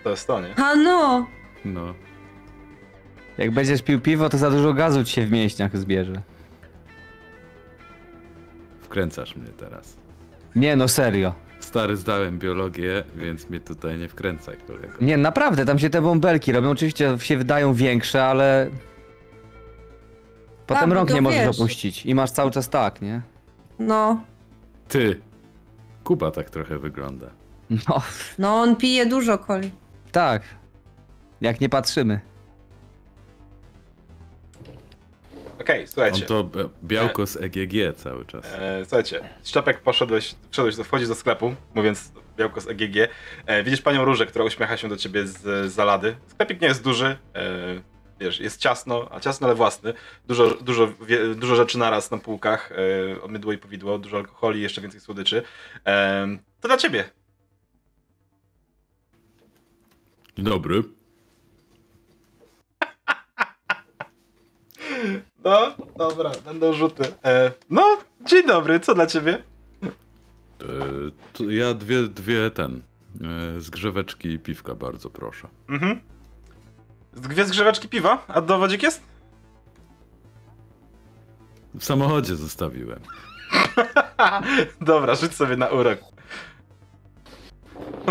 To jest to, nie? A no! No. Jak będziesz pił piwo, to za dużo gazu ci się w mięśniach zbierze. Wkręcasz mnie teraz. Nie, no serio. Stary zdałem biologię, więc mnie tutaj nie wkręcaj, kolego. Nie, naprawdę, tam się te bąbelki robią. Oczywiście się wydają większe, ale... Potem Tak, rąk nie możesz wiesz. opuścić. I masz cały czas tak, nie? No. Ty! Kuba tak trochę wygląda. No, No on pije dużo coli. tak. Jak nie patrzymy. Okej, On słuchajcie. to b- białko z EGG cały czas. E, słuchajcie, Szczepek poszedłeś, wszedłeś, do- wchodzisz do sklepu, mówiąc białko z EGG. E, widzisz panią Różę, która uśmiecha się do ciebie z, zalady. Sklepik nie jest duży, e, wiesz, jest ciasno, a ciasno, ale własny. Dużo, dużo, wie, dużo rzeczy naraz na półkach, e, mydło i powidło, dużo alkoholi, jeszcze więcej słodyczy. E, to dla ciebie. Dzień dobry. No, dobra, będą rzuty. E, no, dzień dobry, co dla ciebie? E, ja dwie, dwie ten. E, zgrzeweczki i piwka, bardzo proszę. Mhm. Dwie zgrzeweczki piwa, a dowodzik jest? W samochodzie zostawiłem. Dobra, rzuć sobie na urok.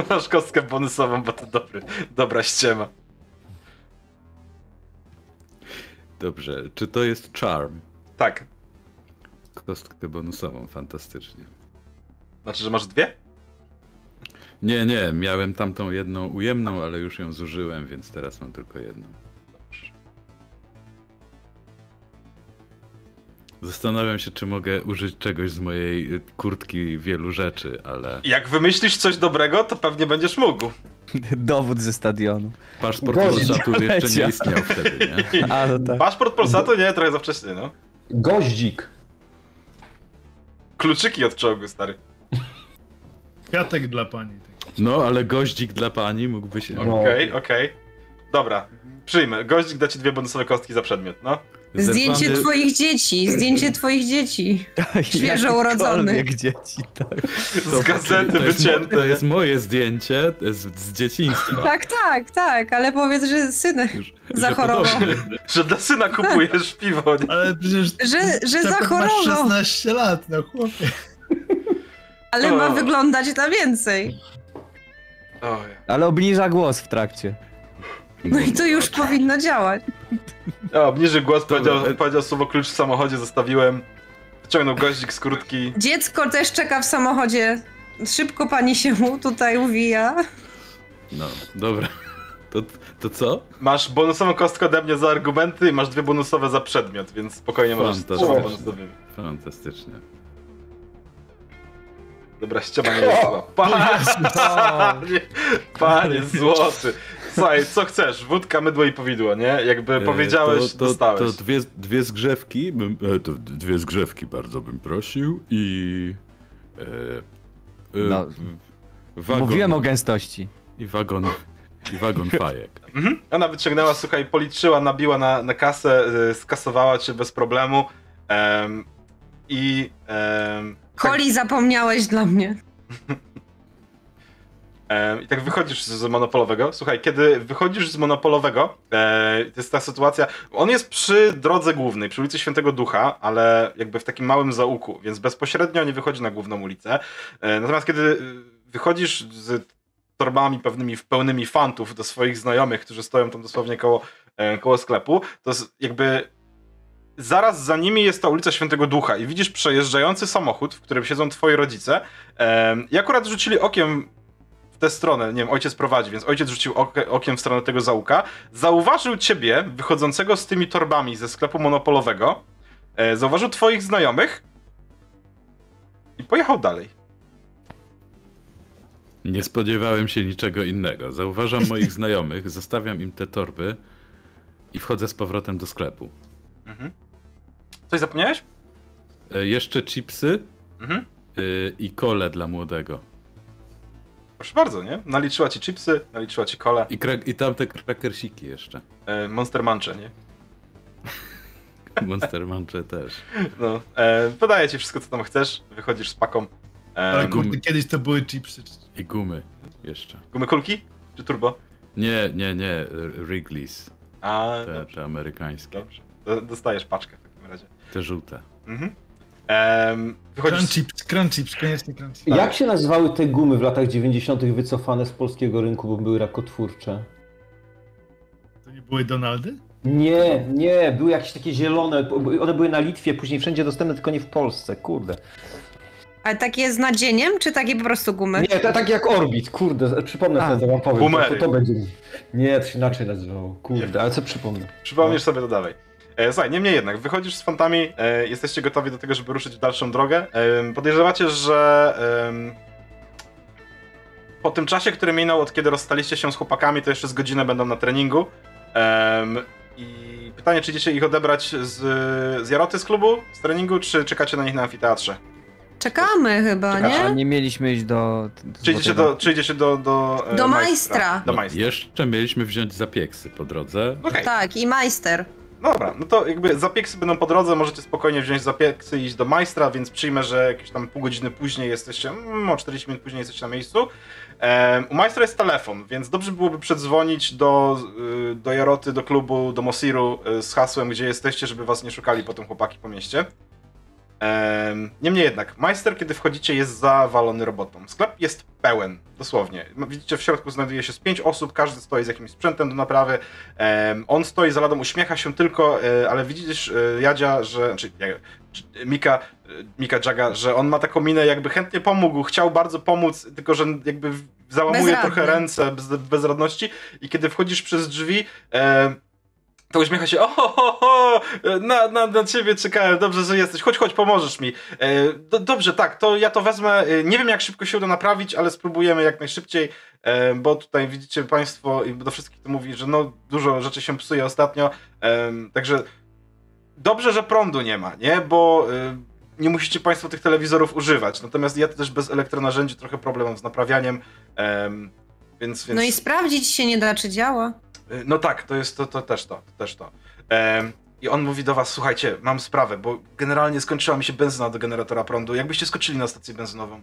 Masz kostkę bonusową, bo to dobry, dobra ściema. Dobrze, czy to jest charm? Tak, Kostkę bonusową, fantastycznie. znaczy, że masz dwie? Nie, nie, miałem tamtą jedną ujemną, ale już ją zużyłem, więc teraz mam tylko jedną. Zastanawiam się, czy mogę użyć czegoś z mojej kurtki wielu rzeczy, ale Jak wymyślisz coś dobrego, to pewnie będziesz mógł. Dowód ze stadionu. paszport Gość Polsatu jeszcze nie istniał wtedy, nie? A, no tak. Paszport Polsatu? Nie, trochę za wcześnie, no. Goździk. Kluczyki od czołgu, stary. Kwiatek dla pani. No, ale goździk dla pani mógłby się... Okej, okej. Dobra, przyjmę. Goździk da ci dwie bonusowe kostki za przedmiot, no. Zdjęcie Zerwany- twoich dzieci, zdjęcie twoich dzieci. Świeżo urodzonych. Dzieci, tak. Z gazety wycięte. to jest moje zdjęcie z, z dzieciństwa. Tak, tak, tak, ale powiedz, że synek Już- Zachorował. że. Że dla syna kupujesz piwo, nie? Ale przecież... Że- że zachorował. Masz 16 lat, no chłopie. Ale ma O. wyglądać na więcej. Oj. Ale obniża głos w trakcie. No i to już powinno działać. O, obniży głos, powiedział, powiedział słowo klucz w samochodzie, zostawiłem. Wyciągnął goździk z kurtki. Dziecko też czeka w samochodzie. Szybko pani się mu tutaj uwija. No, dobra. To, to co? Masz bonusową kostkę ode mnie za argumenty i masz dwie bonusowe za przedmiot, więc spokojnie możesz Fantastycznie. Fantastycznie. Dobra, ściema nie jest zła. Panie, panie złoty. Słuchaj, co chcesz? Wódka, mydło i powidło, nie? Jakby E, powiedziałeś, to, to, dostałeś. To dwie, dwie zgrzewki, bym, e, to dwie zgrzewki bardzo bym prosił i... E, e, No, wagon, Mówiłem o gęstości. I wagon, i wagon fajek. Mhm. Ona wyciągnęła, słuchaj, policzyła, nabiła na, na kasę, y, skasowała cię bez problemu. em, I. em, tak, zapomniałeś dla mnie. I tak wychodzisz z, monopolowego. Słuchaj, kiedy wychodzisz z monopolowego, e, to jest ta sytuacja. On jest przy drodze głównej, przy ulicy Świętego Ducha, ale jakby w takim małym zaułku, więc bezpośrednio nie wychodzi na główną ulicę. E, natomiast kiedy y, wychodzisz z torbami pewnymi w pełnymi fantów do swoich znajomych, którzy stoją tam dosłownie koło, e, koło sklepu, to jakby zaraz za nimi jest ta ulica Świętego Ducha i widzisz przejeżdżający samochód, w którym siedzą twoi rodzice i akurat rzucili okiem w tę stronę, nie wiem, ojciec prowadzi, więc ojciec rzucił okie, okiem w stronę tego załuka, zauważył ciebie wychodzącego z tymi torbami ze sklepu monopolowego, e, zauważył twoich znajomych i pojechał dalej. Nie spodziewałem się niczego innego. Zauważam moich znajomych, zostawiam im te torby i wchodzę z powrotem do sklepu. Mhm. Coś zapomniałeś? E, jeszcze chipsy Mhm. y, i kole dla młodego. Proszę bardzo, nie? Naliczyła ci chipsy, naliczyła ci kole, I, kra- i tamte krakersiki jeszcze. e, Monster Munche, nie? Monster Munche też. No, e, podaję ci wszystko, co tam chcesz, wychodzisz z paką. Ale E, kurde, kiedyś to były chipsy. I gumy jeszcze. gumy kulki? Czy turbo? Nie, nie, nie. Wrigley's. A, Te, dobrze, te amerykańskie. dobrze. Do- Dostajesz paczkę w takim razie. Te żółte. Mhm. Em, wychodzisz... Crunch chips, crunch chips, koniecznie crunch chips. Jak się nazywały te gumy w latach 90. wycofane z polskiego rynku, bo były rakotwórcze? To nie były Donaldy? Nie, nie, były jakieś takie zielone, one były na Litwie, później wszędzie dostępne, tylko nie w Polsce, kurde. Ale takie z nadzieniem, czy takie po prostu gumy? Nie, to tak jak Orbit, kurde, przypomnę A. sobie, to wam powiem. To, to będzie... Nie, to się inaczej nazywało, kurde, ale co przypomnę? Przypomnisz sobie to dalej. E, słuchaj, niemniej jednak, wychodzisz z fantami, e, jesteście gotowi do tego, żeby ruszyć w dalszą drogę. E, podejrzewacie, że po tym czasie, który minął od kiedy rozstaliście się z chłopakami, to jeszcze z godzinę będą na treningu. I pytanie, czy idziecie ich odebrać z, z Jaroty z klubu, z treningu, czy czekacie na nich na amfiteatrze? Czekamy chyba, Czekacie. A nie? nie mieliśmy iść do... do Czy idziecie do, czy idziecie do, do, e, Do majstra. Do majstra. Jeszcze mieliśmy wziąć zapieksy po drodze. Okej. Tak, i majster. Dobra, no to jakby zapieksy będą po drodze, możecie spokojnie wziąć zapieksy i iść do majstra, więc przyjmę, że jakieś tam pół godziny później jesteście, mm, o 40 minut później jesteście na miejscu. Em, u majstra jest telefon, więc dobrze byłoby przedzwonić do, y, do Jaroty, do klubu, do Mosiru y, z hasłem, gdzie jesteście, żeby was nie szukali potem chłopaki po mieście. Em, Niemniej jednak, majster, kiedy wchodzicie, jest zawalony robotą. Sklep jest pełen, dosłownie. Widzicie, w środku znajduje się z pięć osób, każdy stoi z jakimś sprzętem do naprawy. On stoi za ladą, uśmiecha się tylko, e, ale widzisz, e, Jadzia, że. Znaczy, czy- Mika, e, Mika Jaga, że on ma taką minę, jakby chętnie pomógł, chciał bardzo pomóc, tylko że jakby załamuje Bezradny. trochę ręce bez, bezradności. I kiedy wchodzisz przez drzwi. E, to uśmiecha się, o, ho, ho, ho, na, na, na ciebie czekałem, dobrze, że jesteś, chodź, chodź, pomożesz mi. E, do, dobrze, tak, to ja to wezmę, e, nie wiem jak szybko się uda naprawić, ale spróbujemy jak najszybciej, e, bo tutaj widzicie państwo i do wszystkich to mówi, że no dużo rzeczy się psuje ostatnio, e, także dobrze, że prądu nie ma, nie, bo e, nie musicie państwo tych telewizorów używać, natomiast ja też bez elektronarzędzi trochę problem mam z naprawianiem, em, więc, więc... No i sprawdzić się nie da, czy działa. Y, No tak, to jest to, to też to, to też to. Em, I on mówi do was, słuchajcie, mam sprawę, bo generalnie skończyła mi się benzyna do generatora prądu. Jakbyście skoczyli na stację benzynową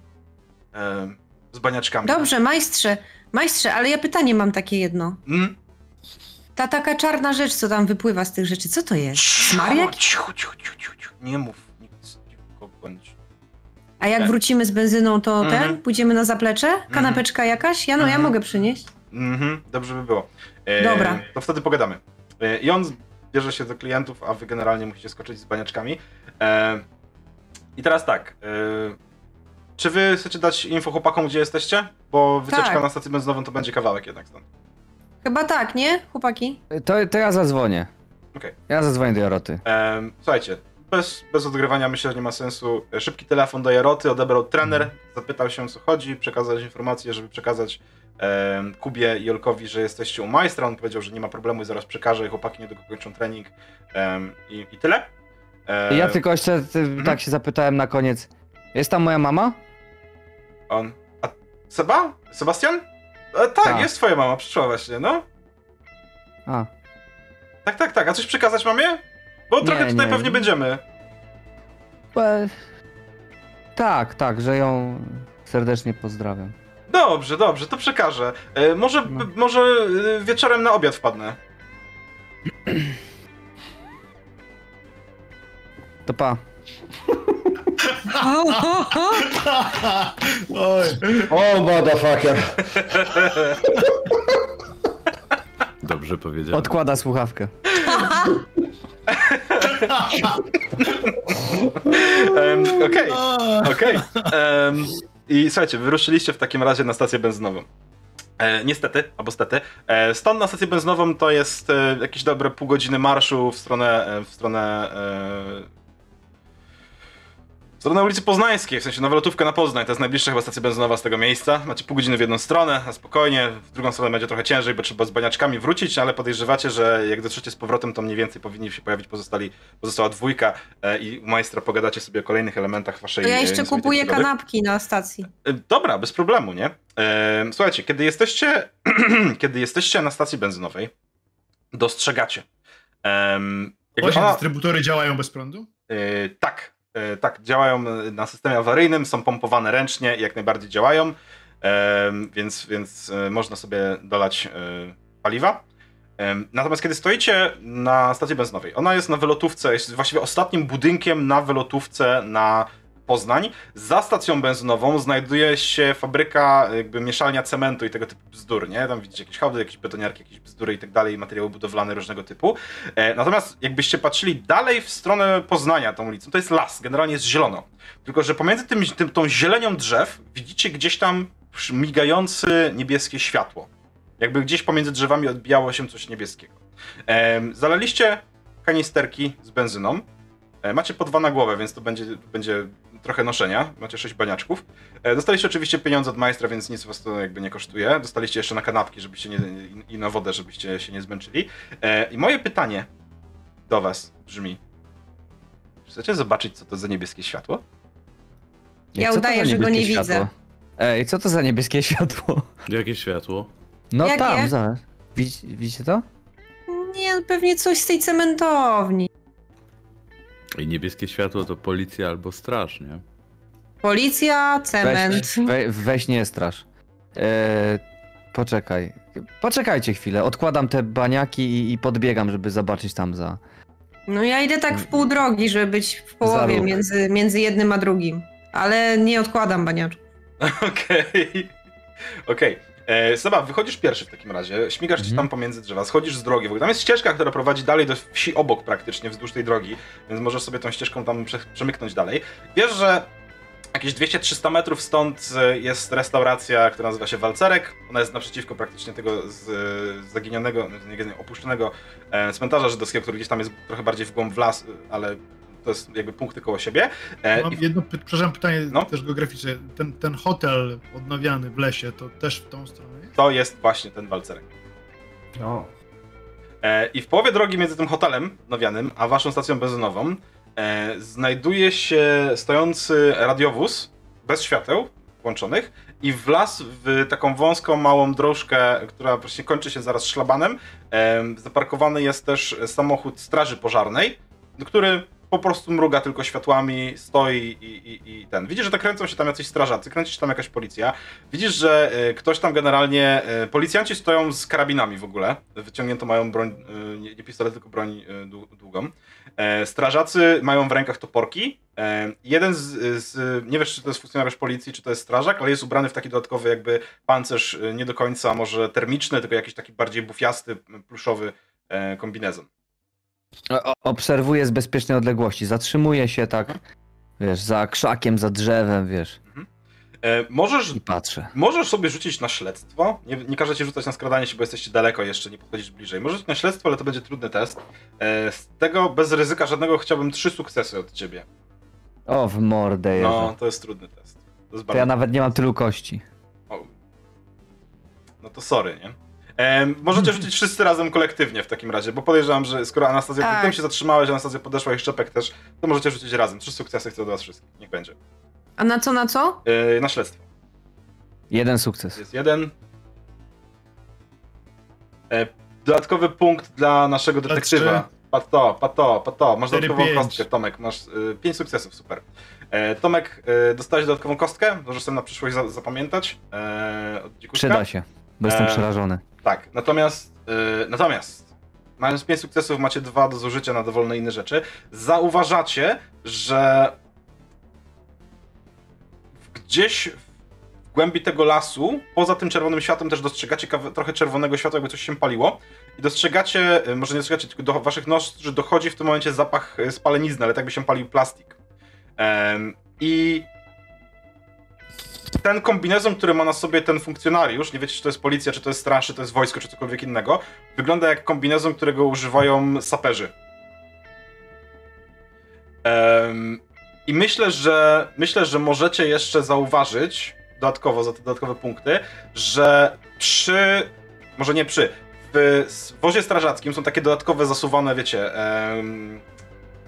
em, z baniaczkami. Dobrze, majstrze, majstrze, ale ja pytanie mam takie jedno. Mm? Ta taka czarna rzecz, co tam wypływa z tych rzeczy, co to jest? Smar Cicho, cicho, cicho, cicho. Nie mów nic, cicho bądź. A jak Tak. wrócimy z benzyną, to Mhm. ten? Pójdziemy na zaplecze? Kanapeczka jakaś? Ja no, ja Mhm. mogę przynieść. Mhm, dobrze by było. E, Dobra. To wtedy pogadamy. E, I on bierze się do klientów, a wy generalnie musicie skoczyć z baniaczkami. E, I teraz tak. E, czy wy chcecie dać info chłopakom, gdzie jesteście? Bo wycieczka Tak. na stację benzynową to będzie kawałek jednak stąd. Chyba tak, nie, chłopaki? To, to ja zadzwonię. Okej. Ja zadzwonię do Jaroty. Słuchajcie, bez, bez odgrywania myślę, że nie ma sensu. E, Szybki telefon do Jaroty, odebrał trener, zapytał się o co chodzi, przekazać informację, żeby przekazać Kubie i Jolkowi, że jesteście u majstra. On powiedział, że nie ma problemu i zaraz przekaże. Chłopaki niedługo kończą trening i, i tyle. Ja tylko jeszcze mhm. tak się zapytałem na koniec. Jest tam moja mama? On. A Seba? Sebastian? E, tak, Tak. jest twoja mama, przyszła właśnie, no. A, Tak, tak, tak. A coś przekazać mamie? Bo Nie, trochę tutaj nie. pewnie będziemy. e, tak, tak, że ją serdecznie pozdrawiam. Dobrze, dobrze, to przekażę. E, może, No. może e, wieczorem na obiad wpadnę. To pa. Oj. O, motherfucker. Dobrze powiedziałem. Odkłada słuchawkę. Em, Okej, okej. Em, I słuchajcie, wyruszyliście w takim razie na stację benzynową. E, niestety, albo stety. E, stąd na stację benzynową to jest e, jakieś dobre pół godziny marszu w stronę, e, w stronę e, w stronę ulicy Poznańskiej, w sensie na wylotówkę na Poznań. To jest najbliższa chyba stacja benzynowa z tego miejsca. Macie pół godziny w jedną stronę, na spokojnie. W drugą stronę będzie trochę ciężej, bo trzeba z baniaczkami wrócić, ale podejrzewacie, że jak dotrzecie z powrotem, to mniej więcej powinni się pojawić pozostali, pozostała dwójka e, i u majstra pogadacie sobie o kolejnych elementach waszej To ja e, jeszcze niesamowitej kupuję przygody. kanapki na stacji. E, Dobra, bez problemu, nie? E, Słuchajcie, kiedy jesteście, kiedy jesteście na stacji benzynowej, dostrzegacie. em, jakby Właśnie ona- dystrybutory działają bez prądu? e, tak, e, tak, działają na systemie awaryjnym, są pompowane ręcznie i jak najbardziej działają, em, więc, więc e, można sobie dolać e, paliwa. Natomiast kiedy stoicie na stacji benzynowej, ona jest na wylotówce, jest właściwie ostatnim budynkiem na wylotówce na Poznań. Za stacją benzynową znajduje się fabryka, jakby mieszalnia cementu i tego typu bzdur, nie? Tam widzicie jakieś hałdy, jakieś betoniarki, jakieś bzdury i tak dalej, materiały budowlane różnego typu. E, natomiast jakbyście patrzyli dalej w stronę Poznania tą ulicą, to jest las, generalnie jest zielono. Tylko, że pomiędzy tym, tym, tą zielenią drzew widzicie gdzieś tam migające niebieskie światło. Jakby gdzieś pomiędzy drzewami odbijało się coś niebieskiego. Em, zalaliście kanisterki z benzyną. E, Macie po dwa na głowę, więc to będzie, będzie trochę noszenia. Macie sześć baniaczków. E, Dostaliście oczywiście pieniądze od majstra, więc nic was to jakby nie kosztuje. Dostaliście jeszcze na kanapki, żebyście nie, i na wodę, żebyście się nie zmęczyli. E, I moje pytanie do was brzmi. Chcecie zobaczyć, co to za niebieskie światło? Ja co udaję, za że go nie niebieskie widzę. światło? Ej, co to za niebieskie światło? Jakie światło? No Jakie? tam, zaraz. Widzicie, widzicie to? Nie, pewnie coś z tej cementowni. I niebieskie światło to policja albo straż, nie? Policja, cement. Weź, we, weź nie strasz. E, poczekaj. Poczekajcie chwilę. Odkładam te baniaki i, i podbiegam, żeby zobaczyć tam za. No ja idę tak w pół drogi, żeby być w połowie między, między jednym a drugim. Ale nie odkładam baniaczku. Okej. Okej. E, Seba, wychodzisz pierwszy w takim razie, śmigasz Mhm. tam pomiędzy drzewa, schodzisz z drogi. W ogóle tam jest ścieżka, która prowadzi dalej do wsi obok praktycznie, wzdłuż tej drogi, więc możesz sobie tą ścieżką tam prze, przemyknąć dalej. Wiesz, że jakieś 200-300 metrów stąd e, jest restauracja, która nazywa się Walcerek. Ona jest naprzeciwko praktycznie tego z, zaginionego, nie zaginionego, opuszczonego e, cmentarza żydowskiego, który gdzieś tam jest trochę bardziej w głąb w las, e, ale to jest jakby punkty koło siebie. E, Mam i- jedno, przepraszam, pytanie No. też geograficzne. Ten, ten hotel odnawiany w lesie, to też w tą stronę jest? to jest właśnie ten Walcerek. O. E, I w połowie drogi między tym hotelem nowianym, a waszą stacją benzynową e, znajduje się stojący radiowóz bez świateł włączonych i w las w taką wąską, małą dróżkę, która właśnie kończy się zaraz szlabanem. E, zaparkowany jest też samochód straży pożarnej, który po prostu mruga tylko światłami, stoi i, i, i ten. Widzisz, że to kręcą się tam jacyś strażacy, kręci się tam jakaś policja. Widzisz, że e, ktoś tam generalnie. e, Policjanci stoją z karabinami w ogóle. Wyciągnięto mają broń, e, nie, nie pistolet, tylko broń dłu- długą. Strażacy mają w rękach toporki. Jeden z, z. Nie wiesz, czy to jest funkcjonariusz policji, czy to jest strażak, ale jest ubrany w taki dodatkowy, jakby pancerz, nie do końca może termiczny, tylko jakiś taki bardziej bufiasty, pluszowy kombinezon. Obserwuję z bezpiecznej odległości. Zatrzymuję się tak, wiesz, za krzakiem, za drzewem, wiesz, E, Możesz i patrzę. Możesz sobie rzucić na śledztwo. Nie, nie każę ci rzucać na skradanie się, bo jesteście daleko jeszcze, nie podchodzisz bliżej. Możesz rzucić na śledztwo, ale to będzie trudny test. E, z tego bez ryzyka żadnego chciałbym trzy sukcesy od ciebie. O, w mordę No, jeżdżę. to jest trudny test. To jest To ja bardzo... nawet nie mam tylu kości. O. to sorry, nie? Em, możecie rzucić wszyscy razem kolektywnie w takim razie, bo podejrzewam, że skoro Anastazja, Tak. tym się zatrzymałeś, Anastazja podeszła i Szczepek też, to możecie rzucić razem. Trzy sukcesy chcę od was wszystkich, niech będzie. A na co, na co? Yy, na śledztwo. Jeden sukces. Jest jeden. E, dodatkowy punkt dla naszego detektywa. Pato, pato, pato. Masz dodatkową pięć. kostkę, Tomek. Masz y, pięć sukcesów, super. E, Tomek, y, dostałeś dodatkową kostkę, możesz sobie na przyszłość za, zapamiętać. E. Przyda się, bo jestem Eee. przerażony. Tak, natomiast, y, natomiast, mając 5 sukcesów, macie dwa do zużycia na dowolne inne rzeczy. Zauważacie, że gdzieś w głębi tego lasu, poza tym czerwonym światłem, też dostrzegacie trochę czerwonego światła, jakby coś się paliło. I dostrzegacie, y, może nie dostrzegacie, tylko do waszych nozdrzy dochodzi w tym momencie zapach y, spalenizny, ale tak by się palił plastik. I ten kombinezon, który ma na sobie ten funkcjonariusz, nie wiecie, czy to jest policja, czy to jest straż, czy to jest wojsko, czy cokolwiek innego, wygląda jak kombinezon, którego używają saperzy. Em, I myślę, że myślę, że możecie jeszcze zauważyć dodatkowo za te dodatkowe punkty, że przy, może nie przy, w wozie strażackim są takie dodatkowe zasuwane, wiecie, em,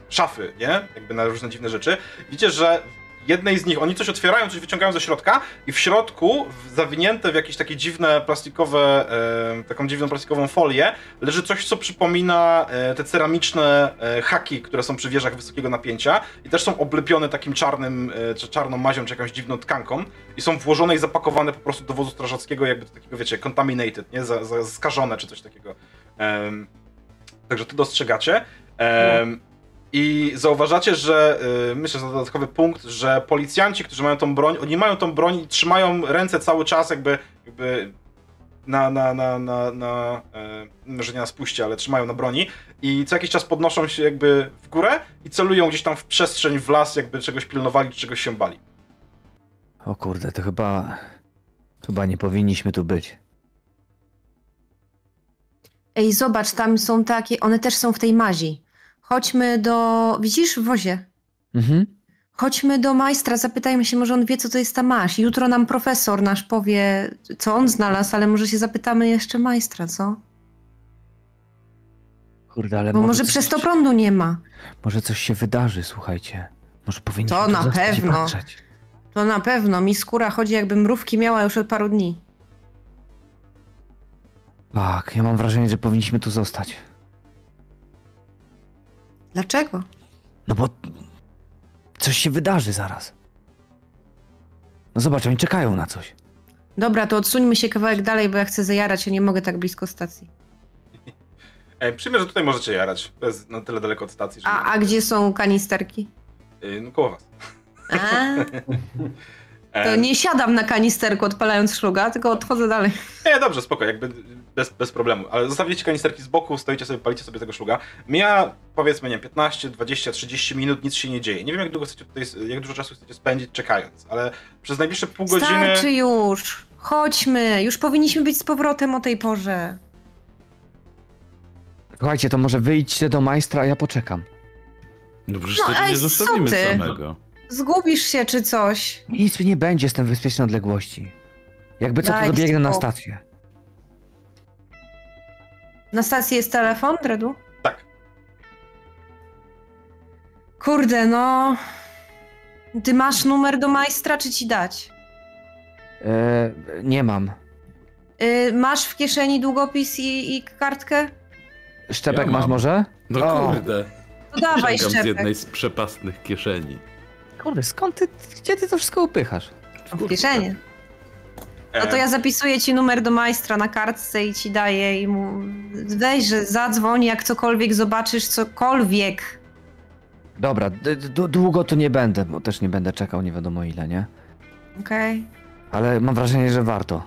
szafy, nie? Jakby na różne dziwne rzeczy. Widzicie, że jednej z nich oni coś otwierają, coś wyciągają ze środka i w środku, zawinięte w jakieś takie dziwne plastikowe, e, taką dziwną plastikową folię, leży coś, co przypomina e, te ceramiczne e, haki, które są przy wieżach wysokiego napięcia i też są oblepione takim czarnym, e, czy czarną mazią, czy jakąś dziwną tkanką i są włożone i zapakowane po prostu do wozu strażackiego, jakby do takiego, wiecie, contaminated, nie? Za, za, skażone, czy coś takiego. Także to dostrzegacie. Em, I zauważacie, że y, myślę, że to dodatkowy punkt, że policjanci, którzy mają tą broń, oni mają tą broń i trzymają ręce cały czas, jakby, jakby na, na, na, na, na e, może nie na spuście, ale trzymają na broni i co jakiś czas podnoszą się jakby w górę i celują gdzieś tam w przestrzeń, w las, jakby czegoś pilnowali, czy czegoś się bali. O kurde, to chyba... Chyba nie powinniśmy tu być. Ej, zobacz, tam są takie, one też są w tej mazi. Chodźmy do, widzisz, w wozie. Mhm. Chodźmy do majstra, zapytajmy się, może on wie, co to jest ta maź. Jutro nam profesor nasz powie, co on znalazł, ale może się zapytamy jeszcze majstra, co? Kurde, ale Bo może coś przez to prądu nie ma. Może coś się wydarzy, słuchajcie. Może powinniśmy To na pewno. To na pewno, mi skóra chodzi jakby mrówki miała już od paru dni. Tak, ja mam wrażenie, że powinniśmy tu zostać. Dlaczego? No bo coś się wydarzy zaraz. No zobacz, oni czekają na coś. Dobra, to odsuńmy się kawałek dalej, bo ja chcę zajarać, a nie mogę tak blisko stacji. E, przyjmę, że tutaj możecie jarać. To jest na tyle daleko od stacji, że... A, a gdzie są kanisterki? Y, no koło was. A, to nie siadam na kanisterku odpalając szluga, tylko odchodzę dalej. Nie, dobrze, spoko, jakby bez, bez problemu. Ale zostawicie kanisterki z boku, stoicie sobie, palicie sobie tego szluga. Mija, powiedzmy, nie wiem, 15, 20, 30 minut, nic się nie dzieje. Nie wiem, jak długo chcecie tutaj, jak dużo czasu chcecie spędzić czekając, ale przez najbliższe pół godziny... Starczy już! Chodźmy! Już powinniśmy być z powrotem o tej porze. Słuchajcie, to może wyjdźcie do majstra, a ja poczekam. No przecież No, nie zostawimy ty? samego. Zgubisz się czy coś. Nic mi nie będzie, jestem w bezpiecznej odległości. Jakby co, to dobiegnę na stację. Na stacji jest telefon, Dredu? Tak. Kurde, no. Ty masz numer do majstra, czy ci dać? E, nie mam. Y, masz w kieszeni długopis i, i kartkę? Szczepek Ja masz może? No O. kurde. To dawaj, Ściągam z szczepek. jednej z przepastnych kieszeni. Kurde, skąd ty, gdzie ty to wszystko upychasz? W kieszeni. No to E, ja zapisuję ci numer do majstra na kartce i ci daję i mu... Weź, że zadzwoń, jak cokolwiek zobaczysz, cokolwiek. Dobra, d- d- długo tu nie będę, bo też nie będę czekał nie wiadomo ile, nie? Okej? Ale mam wrażenie, że warto.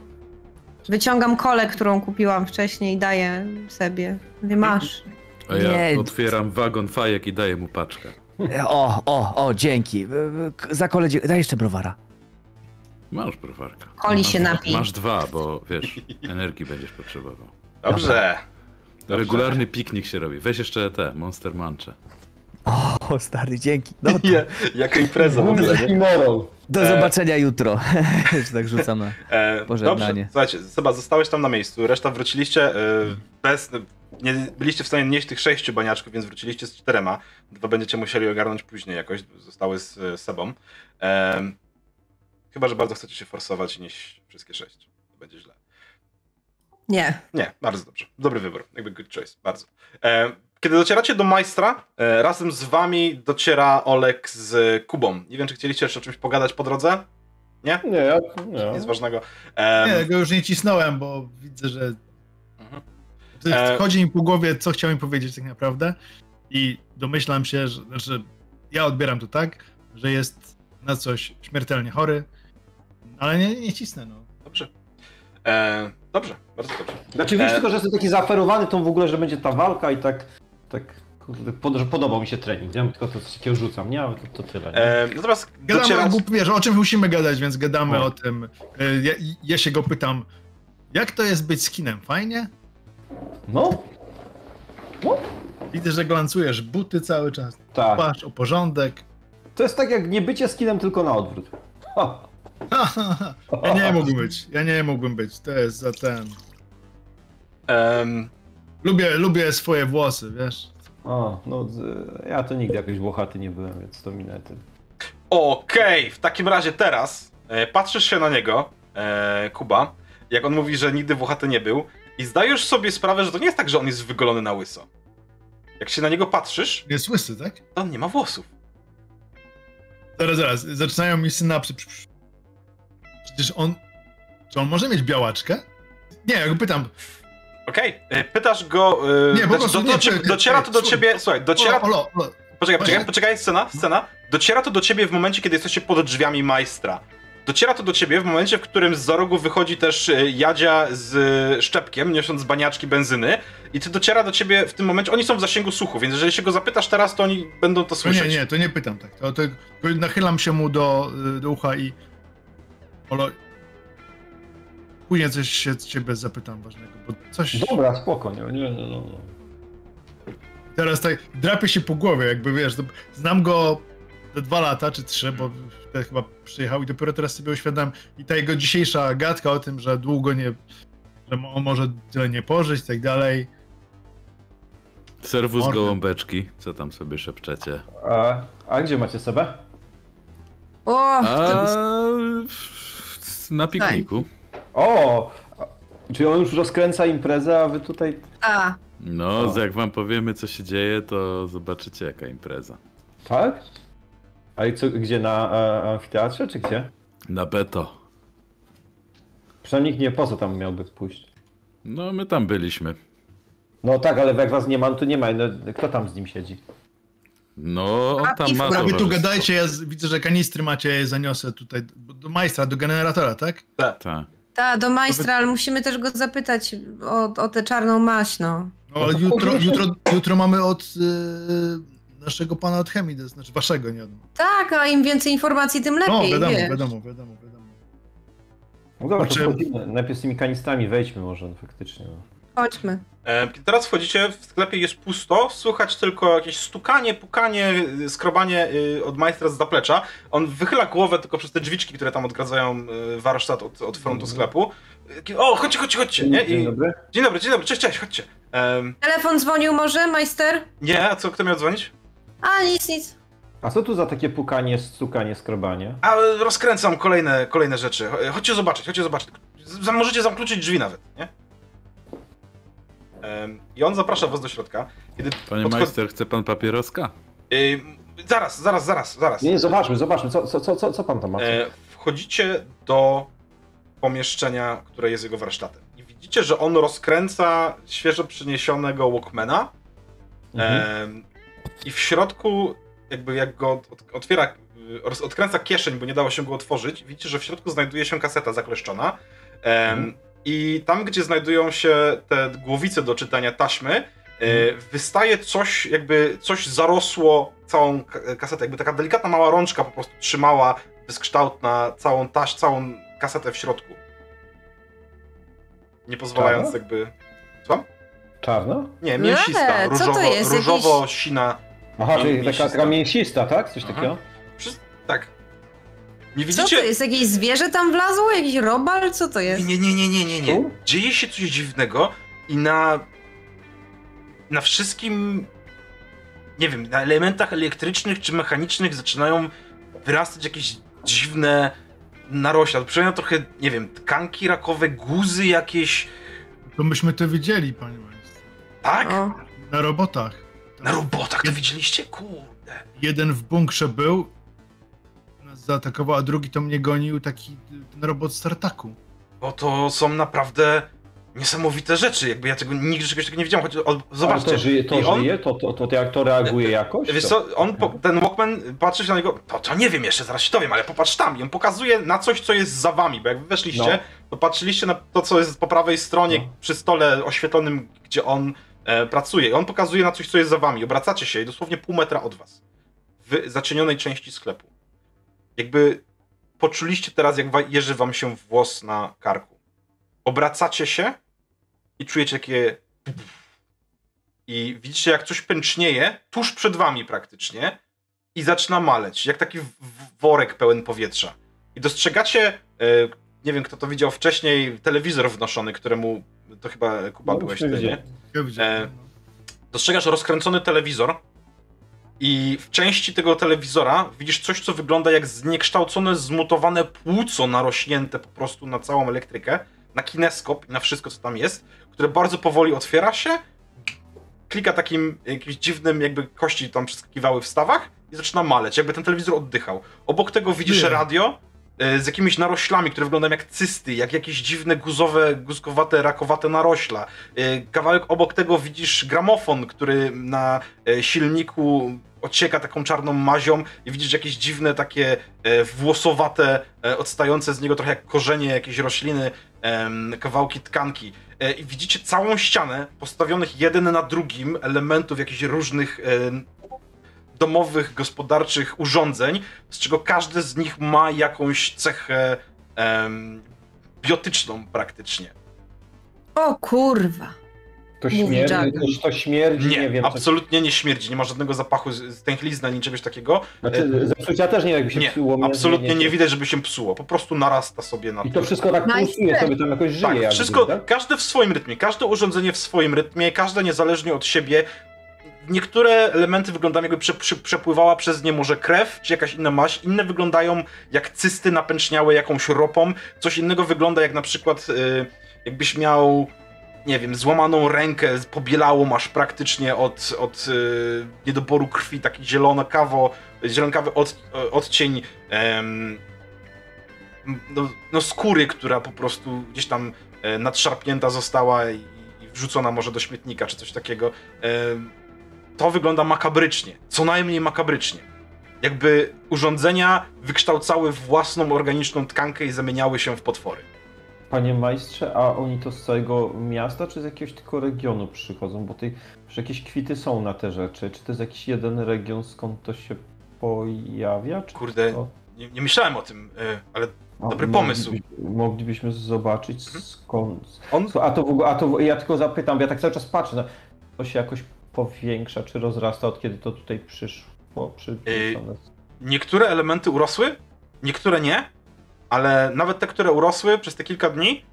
Wyciągam kolę, którą kupiłam wcześniej i daję sobie. Mówię, masz. A ja Nie. otwieram wagon fajek i daję mu paczkę. E, O, o, o, dzięki. E, e, Za kole, dzie- daj jeszcze browara. Masz browarka. Masz, się napij. Masz dwa, bo wiesz, energii będziesz potrzebował. Dobrze. Regularny piknik się robi. Weź jeszcze te, Monster Munche. O, stary, dzięki. No, to jaka impreza w ogóle, do E. zobaczenia jutro. Że tak rzucam na... E, Pożegnanie. dobrze, słuchajcie, Seba, zostałeś tam na miejscu, reszta wróciliście e, bez... Nie byliście w stanie nieść tych sześciu baniaczków, więc wróciliście z czterema. Dwa będziecie musieli ogarnąć później jakoś, zostały z e, Sebą. E, chyba, że bardzo chcecie się forsować i nieść wszystkie sześć. To będzie źle. Nie. Nie, bardzo dobrze. Dobry wybór. Jakby good choice. Bardzo. E, kiedy docieracie do majstra, e, razem z wami dociera Olek z Kubą. Nie wiem, czy chcieliście jeszcze o czymś pogadać po drodze? Nie? Nie, ja, nie. Nic ważnego. Nie, go już nie cisnąłem, bo widzę, że. Chodzi mi po głowie, co chciał mi powiedzieć tak naprawdę i domyślam się, że znaczy, ja odbieram to tak, że jest na coś śmiertelnie chory, ale nie, nie cisnę, no. Dobrze. E, dobrze, bardzo dobrze. Znaczy wiesz E. tylko, że jestem taki zaaferowany tą w ogóle, że będzie ta walka i tak, tak kurde, pod, że podobał mi się trening, nie? Tylko to coś takiego rzucam, nie? Ale to, to tyle. Nie? E, natomiast Gadamy, o, wiesz, o czym musimy gadać, więc gadamy O. o tym. E, Ja, ja się go pytam, jak to jest być skinem? Fajnie? No, Widzę, że glancujesz buty cały czas, tak. dbasz o porządek. To jest tak jak nie bycie skinem, tylko na odwrót. Ha. ja nie mógłbym być, ja nie mógłbym być, to jest za ten... em, Lubię, lubię swoje włosy, wiesz? O, no ja to nigdy jakoś włochaty nie byłem, więc to minę tym. Okej, w takim razie teraz e, patrzysz się na niego, e, Kuba, jak on mówi, że nigdy włochaty nie był i zdajesz sobie sprawę, że to nie jest tak, że on jest wygolony na łyso. Jak się na niego patrzysz, Jest łysy, tak? to on nie ma włosów. Zaraz, zaraz, zaczynają mi synapsy. Przecież on... Czy on może mieć białaczkę? Nie, ja go pytam. Okej, e, pytasz go. E, Nie, po znaczy, prostu do, nie, do, czekaj, dociera to do słuchaj. ciebie. Słuchaj, dociera. Olo, olo, olo. Poczekaj, poczekaj, poczekaj, scena, scena. Dociera to do ciebie w momencie, kiedy jesteście pod drzwiami majstra. Dociera to do ciebie w momencie, w którym z za rogu wychodzi też e, Jadzia z e, szczepkiem, niosąc baniaczki benzyny. I ty dociera do ciebie w tym momencie. Oni są w zasięgu słuchu, więc jeżeli się go zapytasz teraz, to oni będą to To słyszeć. nie, nie, to nie pytam tak. To, to, nachylam się mu do, y, do ucha i... Olo... Później coś się ciebie zapytam ważnego, bo coś... Dobra, spoko, nie, nie, nie, nie. Teraz tak drapie się po głowie, jakby wiesz, to, znam go te dwa lata czy trzy, bo wtedy chyba przyjechał i dopiero teraz sobie uświadam i ta jego dzisiejsza gadka o tym, że długo nie, że on może tyle nie pożyć i tak dalej. Serwus Mordy. gołąbeczki, co tam sobie szepczecie? A, a gdzie macie sobie? O, A na pikniku. O! Czyli on już rozkręca imprezę, a wy tutaj... A, No, O. jak wam powiemy co się dzieje, to zobaczycie jaka impreza. Tak? A i co, gdzie, na e, amfiteatrze, czy gdzie? Na beto. Przynajmniej nikt nie po co tam miałby pójść. No, my tam byliśmy. No tak, ale jak was nie ma, no to nie ma. No, kto tam z nim siedzi? No, on A tam ma Prawie tu gadajcie, ja z, widzę, że kanistry macie, ja je zaniosę tutaj do majstra, do generatora, tak? Tak. ta, do majstra, ale musimy też go zapytać o, o tę czarną maś, no. No ale jutro, jutro, jutro mamy od y, naszego pana od chemii, to znaczy waszego, nie od Tak, a im więcej informacji, tym No, lepiej, wiadomo, wiesz. wiadomo, wiadomo, wiadomo. No dobra, Znaczy-. Najpierw z tymi kanistrami wejdźmy może, no, faktycznie. No. Chodźmy. E, Kiedy teraz wchodzicie, w sklepie jest pusto, słychać tylko jakieś stukanie, pukanie, skrobanie y, od majstra z zaplecza. On wychyla głowę tylko przez te drzwiczki, które tam odgradzają y, warsztat od, od frontu sklepu. Y, O, chodźcie, chodźcie, chodźcie, nie? Dzień I... dobry. Dzień dobry, dzień dobry, cześć, cześć, chodźcie. Em, Telefon dzwonił może, majster? nie, a co, kto miał dzwonić? A, nic, nic. A co tu za takie pukanie, stukanie, skrobanie? A rozkręcam kolejne, kolejne rzeczy. Cho- Chodźcie zobaczyć, chodźcie zobaczyć. Z- Możecie zamkluczyć drzwi nawet, nie? I on zaprasza was do środka. Kiedy Panie podchod- majster, chce pan papieroska? Zaraz, zaraz, zaraz, zaraz. Nie, nie, zobaczmy, zobaczmy, co, co, co, co, pan tam ma? E, wchodzicie do pomieszczenia, które jest jego warsztatem. I widzicie, że on rozkręca świeżo przyniesionego Walkmana. Mhm. I w środku, jakby jak go otwiera, roz- odkręca kieszeń, bo nie dało się go otworzyć, widzicie, że w środku znajduje się kaseta zakleszczona. Mhm. I tam, gdzie znajdują się te głowice do czytania taśmy, e, wystaje coś, jakby coś zarosło całą ka- kasetę, jakby taka delikatna mała rączka po prostu trzymała bezkształtna całą taś, całą kasetę w środku. Nie pozwalając jakby... Słucham? Czarno? Nie, mięsista, Nie, co to różowo, jest? różowo-sina Aha, czyli Mięsista. taka, taka mięsista, tak? Coś Aha. takiego? Przez... Tak. Nie Co to widzicie? jest? Jakieś zwierzę tam wlazło? Jakiś robal? Co to jest? Nie, nie, nie, nie, nie, nie. Dzieje się coś dziwnego i na. Na wszystkim. Nie wiem, na elementach elektrycznych czy mechanicznych zaczynają wyrastać jakieś dziwne narośla. Przypominam trochę, nie wiem, tkanki rakowe, guzy jakieś. To myśmy to widzieli, panie majstrze. Tak? O. Na robotach. Na robotach to widzieliście? Kurde. Jeden w bunkrze był, nas zaatakował, a drugi to mnie gonił taki ten robot z tartaku. Bo to są naprawdę niesamowite rzeczy. Jakby ja tego nigdy czegoś takiego nie widziałem. Choć, o, Ale zobaczcie. to żyje, to, I on- żyje? To, to, to jak to reaguje jakoś? Wiesz To- co, on, po, ten Walkman patrzy się na niego, to, to nie wiem jeszcze, zaraz się dowiem, ale popatrz tam i on pokazuje na coś, co jest za wami, bo jak wy weszliście, No. to patrzyliście na to, co jest po prawej stronie No. przy stole oświetlonym, gdzie on e, pracuje i on pokazuje na coś, co jest za wami, obracacie się dosłownie pół metra od was, w zacienionej części sklepu. Jakby poczuliście teraz, jak jeży wam się włos na karku. Obracacie się i czujecie takie i widzicie, jak coś pęcznieje tuż przed wami praktycznie i zaczyna maleć, jak taki worek pełen powietrza. I dostrzegacie, e, nie wiem kto to widział wcześniej, telewizor wnoszony, któremu, to chyba Kuba No, byłeś. Ja widziałem. E, Dostrzegasz rozkręcony telewizor i w części tego telewizora widzisz coś, co wygląda jak zniekształcone, zmutowane płuco narośnięte po prostu na całą elektrykę, na kineskop i na wszystko, co tam jest, które bardzo powoli otwiera się, klika takim jakimś dziwnym, jakby kości tam przeskakiwały w stawach i zaczyna maleć, jakby ten telewizor oddychał. Obok tego widzisz Nie. radio z jakimiś naroślami, które wyglądają jak cysty, jak jakieś dziwne guzowe, guzkowate, rakowate narośla. E, Kawałek obok tego widzisz gramofon, który na e, silniku ocieka taką czarną mazią i widzisz jakieś dziwne takie e, włosowate, e, odstające z niego trochę jak korzenie jakieś rośliny, kawałki tkanki. E, I widzicie całą ścianę postawionych jeden na drugim elementów jakichś różnych e, domowych, gospodarczych urządzeń, z czego każdy z nich ma jakąś cechę em, biotyczną praktycznie. O kurwa. To śmierdzi, to, to śmierdzi, nie, Nie, wiem. co- absolutnie nie śmierdzi, nie ma żadnego zapachu z- stęchlizny ani czegoś takiego. Znaczy, zepsucia też nie jakby się Nie, psuło. absolutnie nie widać, żeby się psuło. Po prostu narasta sobie na I to wszystko tak pulsuje sobie, tam jakoś żyje. Tak, jakby, wszystko, tak? każde w swoim rytmie, każde urządzenie w swoim rytmie, każde niezależnie od siebie. Niektóre elementy wyglądają jakby prze, prze, przepływała przez nie może krew, czy jakaś inna maść, inne wyglądają jak cysty napęczniałe jakąś ropą, coś innego wygląda jak na przykład y, jakbyś miał, nie wiem, złamaną rękę, pobielało masz praktycznie od, od y, niedoboru krwi, taki zielono-kawo, zielonkawy od, odcień em, no, no skóry, która po prostu gdzieś tam e, nadszarpnięta została i, i wrzucona może do śmietnika czy coś takiego. E, to wygląda makabrycznie, co najmniej makabrycznie. Jakby urządzenia wykształcały własną organiczną tkankę i zamieniały się w potwory. Panie majstrze, a oni to z całego miasta, czy z jakiegoś tylko regionu przychodzą? Bo tutaj już jakieś kwity są na te rzeczy. Czy to jest jakiś jeden region, skąd to się pojawia? Czy Kurde, to... nie, nie myślałem o tym, e, ale A, dobry pomysł. moglibyśmy- Moglibyśmy zobaczyć Mhm. skąd. on A to, w ogóle, a to ja tylko zapytam, bo ja tak cały czas patrzę. No, to się jakoś powiększa, czy rozrasta od kiedy to tutaj przyszło? Przy... Yy, Niektóre elementy urosły, niektóre nie, ale nawet te, które urosły przez te kilka dni,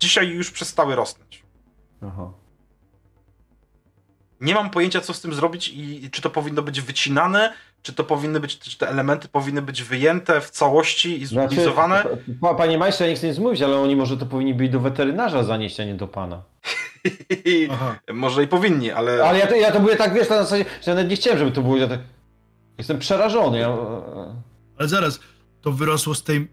dzisiaj już przestały rosnąć. Aha. Nie mam pojęcia, co z tym zrobić i, i czy to powinno być wycinane, czy to powinny być, czy te elementy powinny być wyjęte w całości i Znaczy, zutylizowane. pa- panie majstrze, ja nie chcę nic mówić, ale oni może to powinni być do weterynarza zanieść, a nie do pana. Może i powinni, ale, Ale ja to, ja to mówię tak, wiesz, na zasadzie, że ja nawet nie chciałem, żeby to było. Ja tak... Jestem przerażony. Ja... Ale zaraz, to wyrosło z tej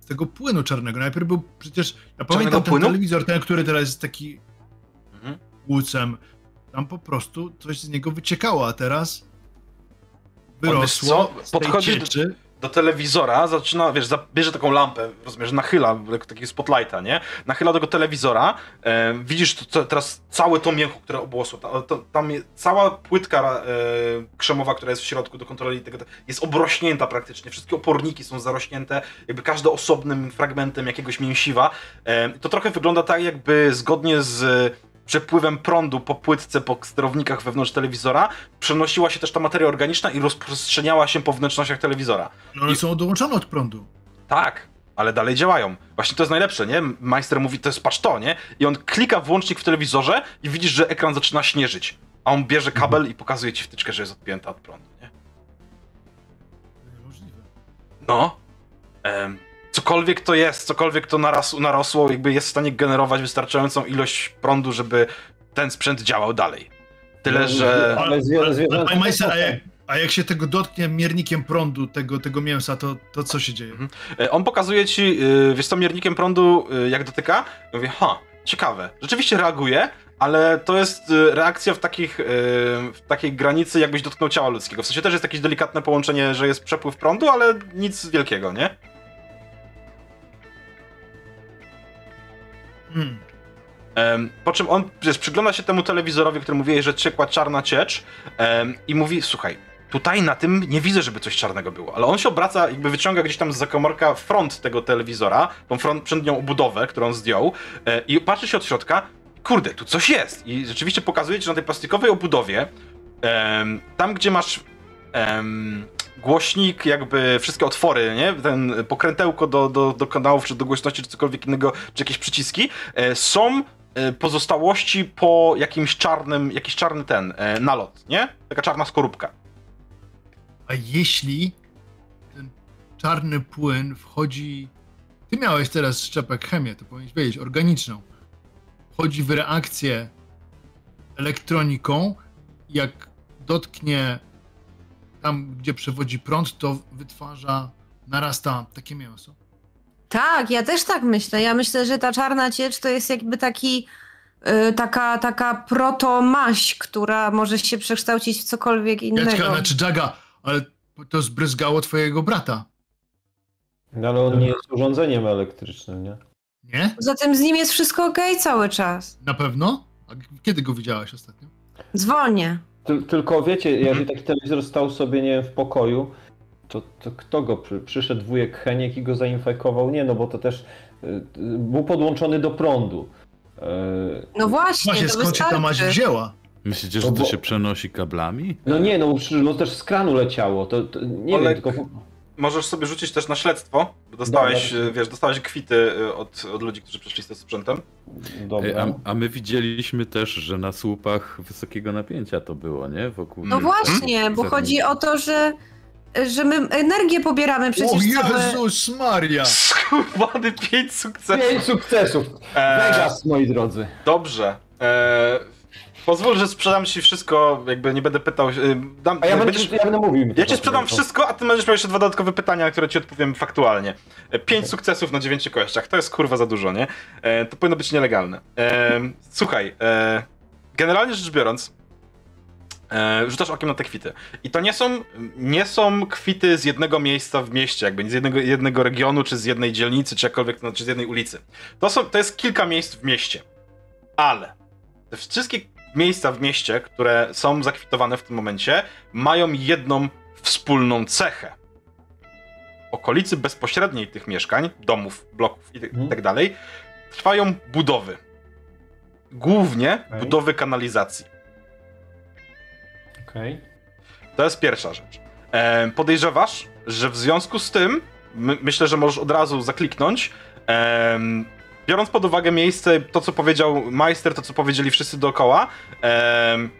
z tego płynu czarnego. Najpierw był przecież, ja Czarnego pamiętam ten płynu? telewizor, ten, który teraz jest taki Mhm. łucem. Tam po prostu coś z niego wyciekało, a teraz wyrosło co? z tej Podchodzisz do- cieczy. Do telewizora zaczyna, wiesz, bierze taką lampę, rozumiesz, nachyla, takiego spotlighta, nie? Nachyla tego telewizora, e, widzisz to, to, teraz całe to mięcho, które obłosło, ta, to, tam jest, cała płytka e, krzemowa, która jest w środku do kontroli tego, jest obrośnięta praktycznie, wszystkie oporniki są zarośnięte, jakby każde osobnym fragmentem jakiegoś mięsiwa. E, to trochę wygląda tak, jakby zgodnie z przepływem prądu po płytce, po sterownikach wewnątrz telewizora, przenosiła się też ta materia organiczna i rozprzestrzeniała się po wnętrznościach telewizora. No one są odłączone od prądu. Tak, ale dalej działają. Właśnie to jest najlepsze, nie? Majster mówi, to jest patrz to, nie? I on klika włącznik w telewizorze i widzisz, że ekran zaczyna śnieżyć. A on bierze kabel i pokazuje ci wtyczkę, że jest odpięta od prądu, nie? Niemożliwe. No. Em, cokolwiek to jest, cokolwiek to naras, narosło, jakby jest w stanie generować wystarczającą ilość prądu, żeby ten sprzęt działał dalej. Tyle, No, że... Ale Majster, a jak, a jak się tego dotknie miernikiem prądu, tego, tego mięsa, to, to co się dzieje? Mhm. E, On pokazuje ci, y, wiesz co, miernikiem prądu, y, jak dotyka. I mówię, ha, ciekawe. Rzeczywiście reaguje, ale to jest y, reakcja w, takich, w takiej granicy, jakbyś dotknął ciała ludzkiego. W sensie też jest jakieś delikatne połączenie, że jest przepływ prądu, ale nic wielkiego, nie? Hmm. Em, po czym on wiesz, przygląda się temu telewizorowi, który mówiłeś, że ciekła czarna ciecz em, i mówi, słuchaj, tutaj na tym nie widzę, żeby coś czarnego było, ale on się obraca, jakby wyciąga gdzieś tam z zakomorka front tego telewizora, tą front, przednią obudowę, którą zdjął e, i patrzy się od środka, kurde, tu coś jest i rzeczywiście pokazuje ci, że na tej plastikowej obudowie tam, gdzie masz głośnik, jakby wszystkie otwory, nie? Ten pokrętełko do, do, do kanałów, czy do głośności, czy cokolwiek innego, czy jakieś przyciski, e, są e, pozostałości po jakimś czarnym, jakiś czarny ten, e, nalot, nie? Taka czarna skorupka. A jeśli ten czarny płyn wchodzi. Ty miałeś teraz szczepek chemię, to powinieneś wiedzieć, organiczną. Wchodzi w reakcję elektroniką, jak dotknie tam, gdzie przewodzi prąd, to wytwarza, narasta takie mięso. Tak, ja też tak myślę. Ja myślę, że ta czarna ciecz to jest jakby taki, y, taka, taka proto-maś, która może się przekształcić w cokolwiek innego. Jaćka, znaczy Jaga, ale to zbryzgało twojego brata, No ale on nie jest urządzeniem elektrycznym, nie? nie? Poza tym z nim jest wszystko okej cały czas. Na pewno? A kiedy go widziałaś ostatnio? Dzwonię. Ty, tylko wiecie, Mhm. jeżeli taki telewizor stał sobie, nie wiem, w pokoju, to, to kto go przy, przyszedł wujek Heniek i go zainfekował? Nie, no bo to też y, był podłączony do prądu. Y, No właśnie, Właśnie, to skąd się ta maść wzięła? Myślicie, że To to bo- się przenosi kablami? No nie, no, no też z kranu leciało. To, to nie Olek, wiem, tylko. Możesz sobie rzucić też na śledztwo, bo dostałeś, Dobra. wiesz, dostałeś kwity e, od, od ludzi, którzy przyszli z tym sprzętem. Dobra. a, a my widzieliśmy też, że na słupach wysokiego napięcia to było, nie? Wokół No tych- właśnie, bo Zatem- chodzi o to, że, że my energię pobieramy O przecież całe... Jezus Maria! Skubany pięć sukcesów. Pięć sukcesów! E, Vegas, moi drodzy. Dobrze. E, pozwól, że sprzedam ci wszystko, jakby nie będę pytał. e, Dam, A ja będę, będziesz, ja będę mówił. ja ci sprzedam wszystko, a ty będziesz miał jeszcze dwa dodatkowe pytania, na które ci odpowiem faktualnie. E, Pięć sukcesów na dziewięciu kościach, to jest kurwa za dużo, nie? E, to powinno być nielegalne. E, słuchaj, e, generalnie rzecz biorąc, e, rzucasz okiem na te kwity. I to nie są, nie są kwity z jednego miejsca w mieście, jakby z jednego, jednego regionu, czy z jednej dzielnicy, czy jakkolwiek, no, czy z jednej ulicy. To, są, to jest kilka miejsc w mieście. Ale te wszystkie miejsca w mieście, które są zakwitowane w tym momencie, mają jedną wspólną cechę. Okolicy bezpośredniej tych mieszkań, domów, bloków i, Mhm. tak dalej, trwają budowy. Głównie Okej. budowy kanalizacji. Okej. To jest pierwsza rzecz. E, podejrzewasz, że w związku z tym, my, myślę, że możesz od razu zakliknąć, biorąc pod uwagę miejsce, to co powiedział majster, to co powiedzieli wszyscy dookoła, em,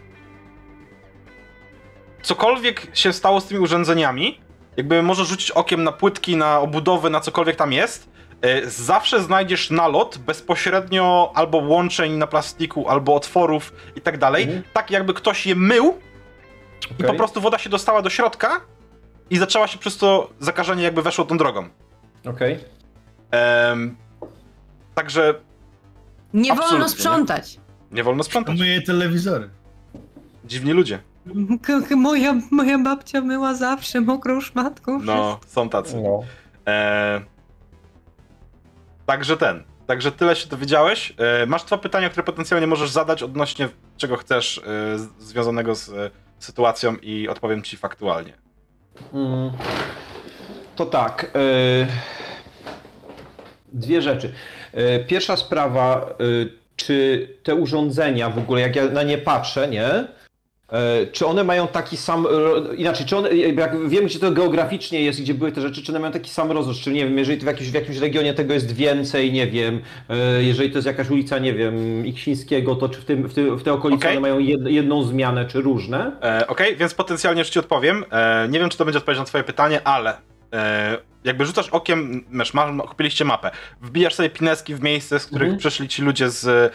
cokolwiek się stało z tymi urządzeniami, jakby możesz rzucić okiem na płytki, na obudowy, na cokolwiek tam jest, e, zawsze znajdziesz nalot bezpośrednio albo łączeń na plastiku, albo otworów i tak dalej, Mhm. tak jakby ktoś je mył i po prostu woda się dostała do środka i zaczęła się przez to zakażenie jakby weszło tą drogą. Okej. Em, także Nie Absolutnie, wolno sprzątać. nie wolno sprzątać. Myję telewizory. Dziwni ludzie. Moja, moja babcia myła zawsze mokrą szmatką. No, są tacy. No. E, także ten. Także tyle się dowiedziałeś. E, masz dwa pytania, które potencjalnie możesz zadać odnośnie czego chcesz, e, związanego z e, sytuacją i odpowiem ci faktualnie. Mm, To tak. e, Dwie rzeczy. E, Pierwsza sprawa, e, czy te urządzenia w ogóle, jak ja na nie patrzę, nie? E, Czy one mają taki sam, inaczej, czy one, jak wiem gdzie to geograficznie jest, gdzie były te rzeczy, czy one mają taki sam rozrost, czy nie wiem, jeżeli to w jakimś, w jakimś regionie tego jest więcej, nie wiem, jeżeli to jest jakaś ulica, nie wiem, Iksińskiego, to czy w, tym, w, tym, w tej okolicy Okej. one mają jed, jedną zmianę, czy różne? E, Okej, więc potencjalnie już ci odpowiem. E, nie wiem, czy to będzie odpowiedź na twoje pytanie, ale jakby rzucasz okiem, masz, kupiliście mapę, wbijasz sobie pineski w miejsce, z których Mhm. przeszli ci ludzie z,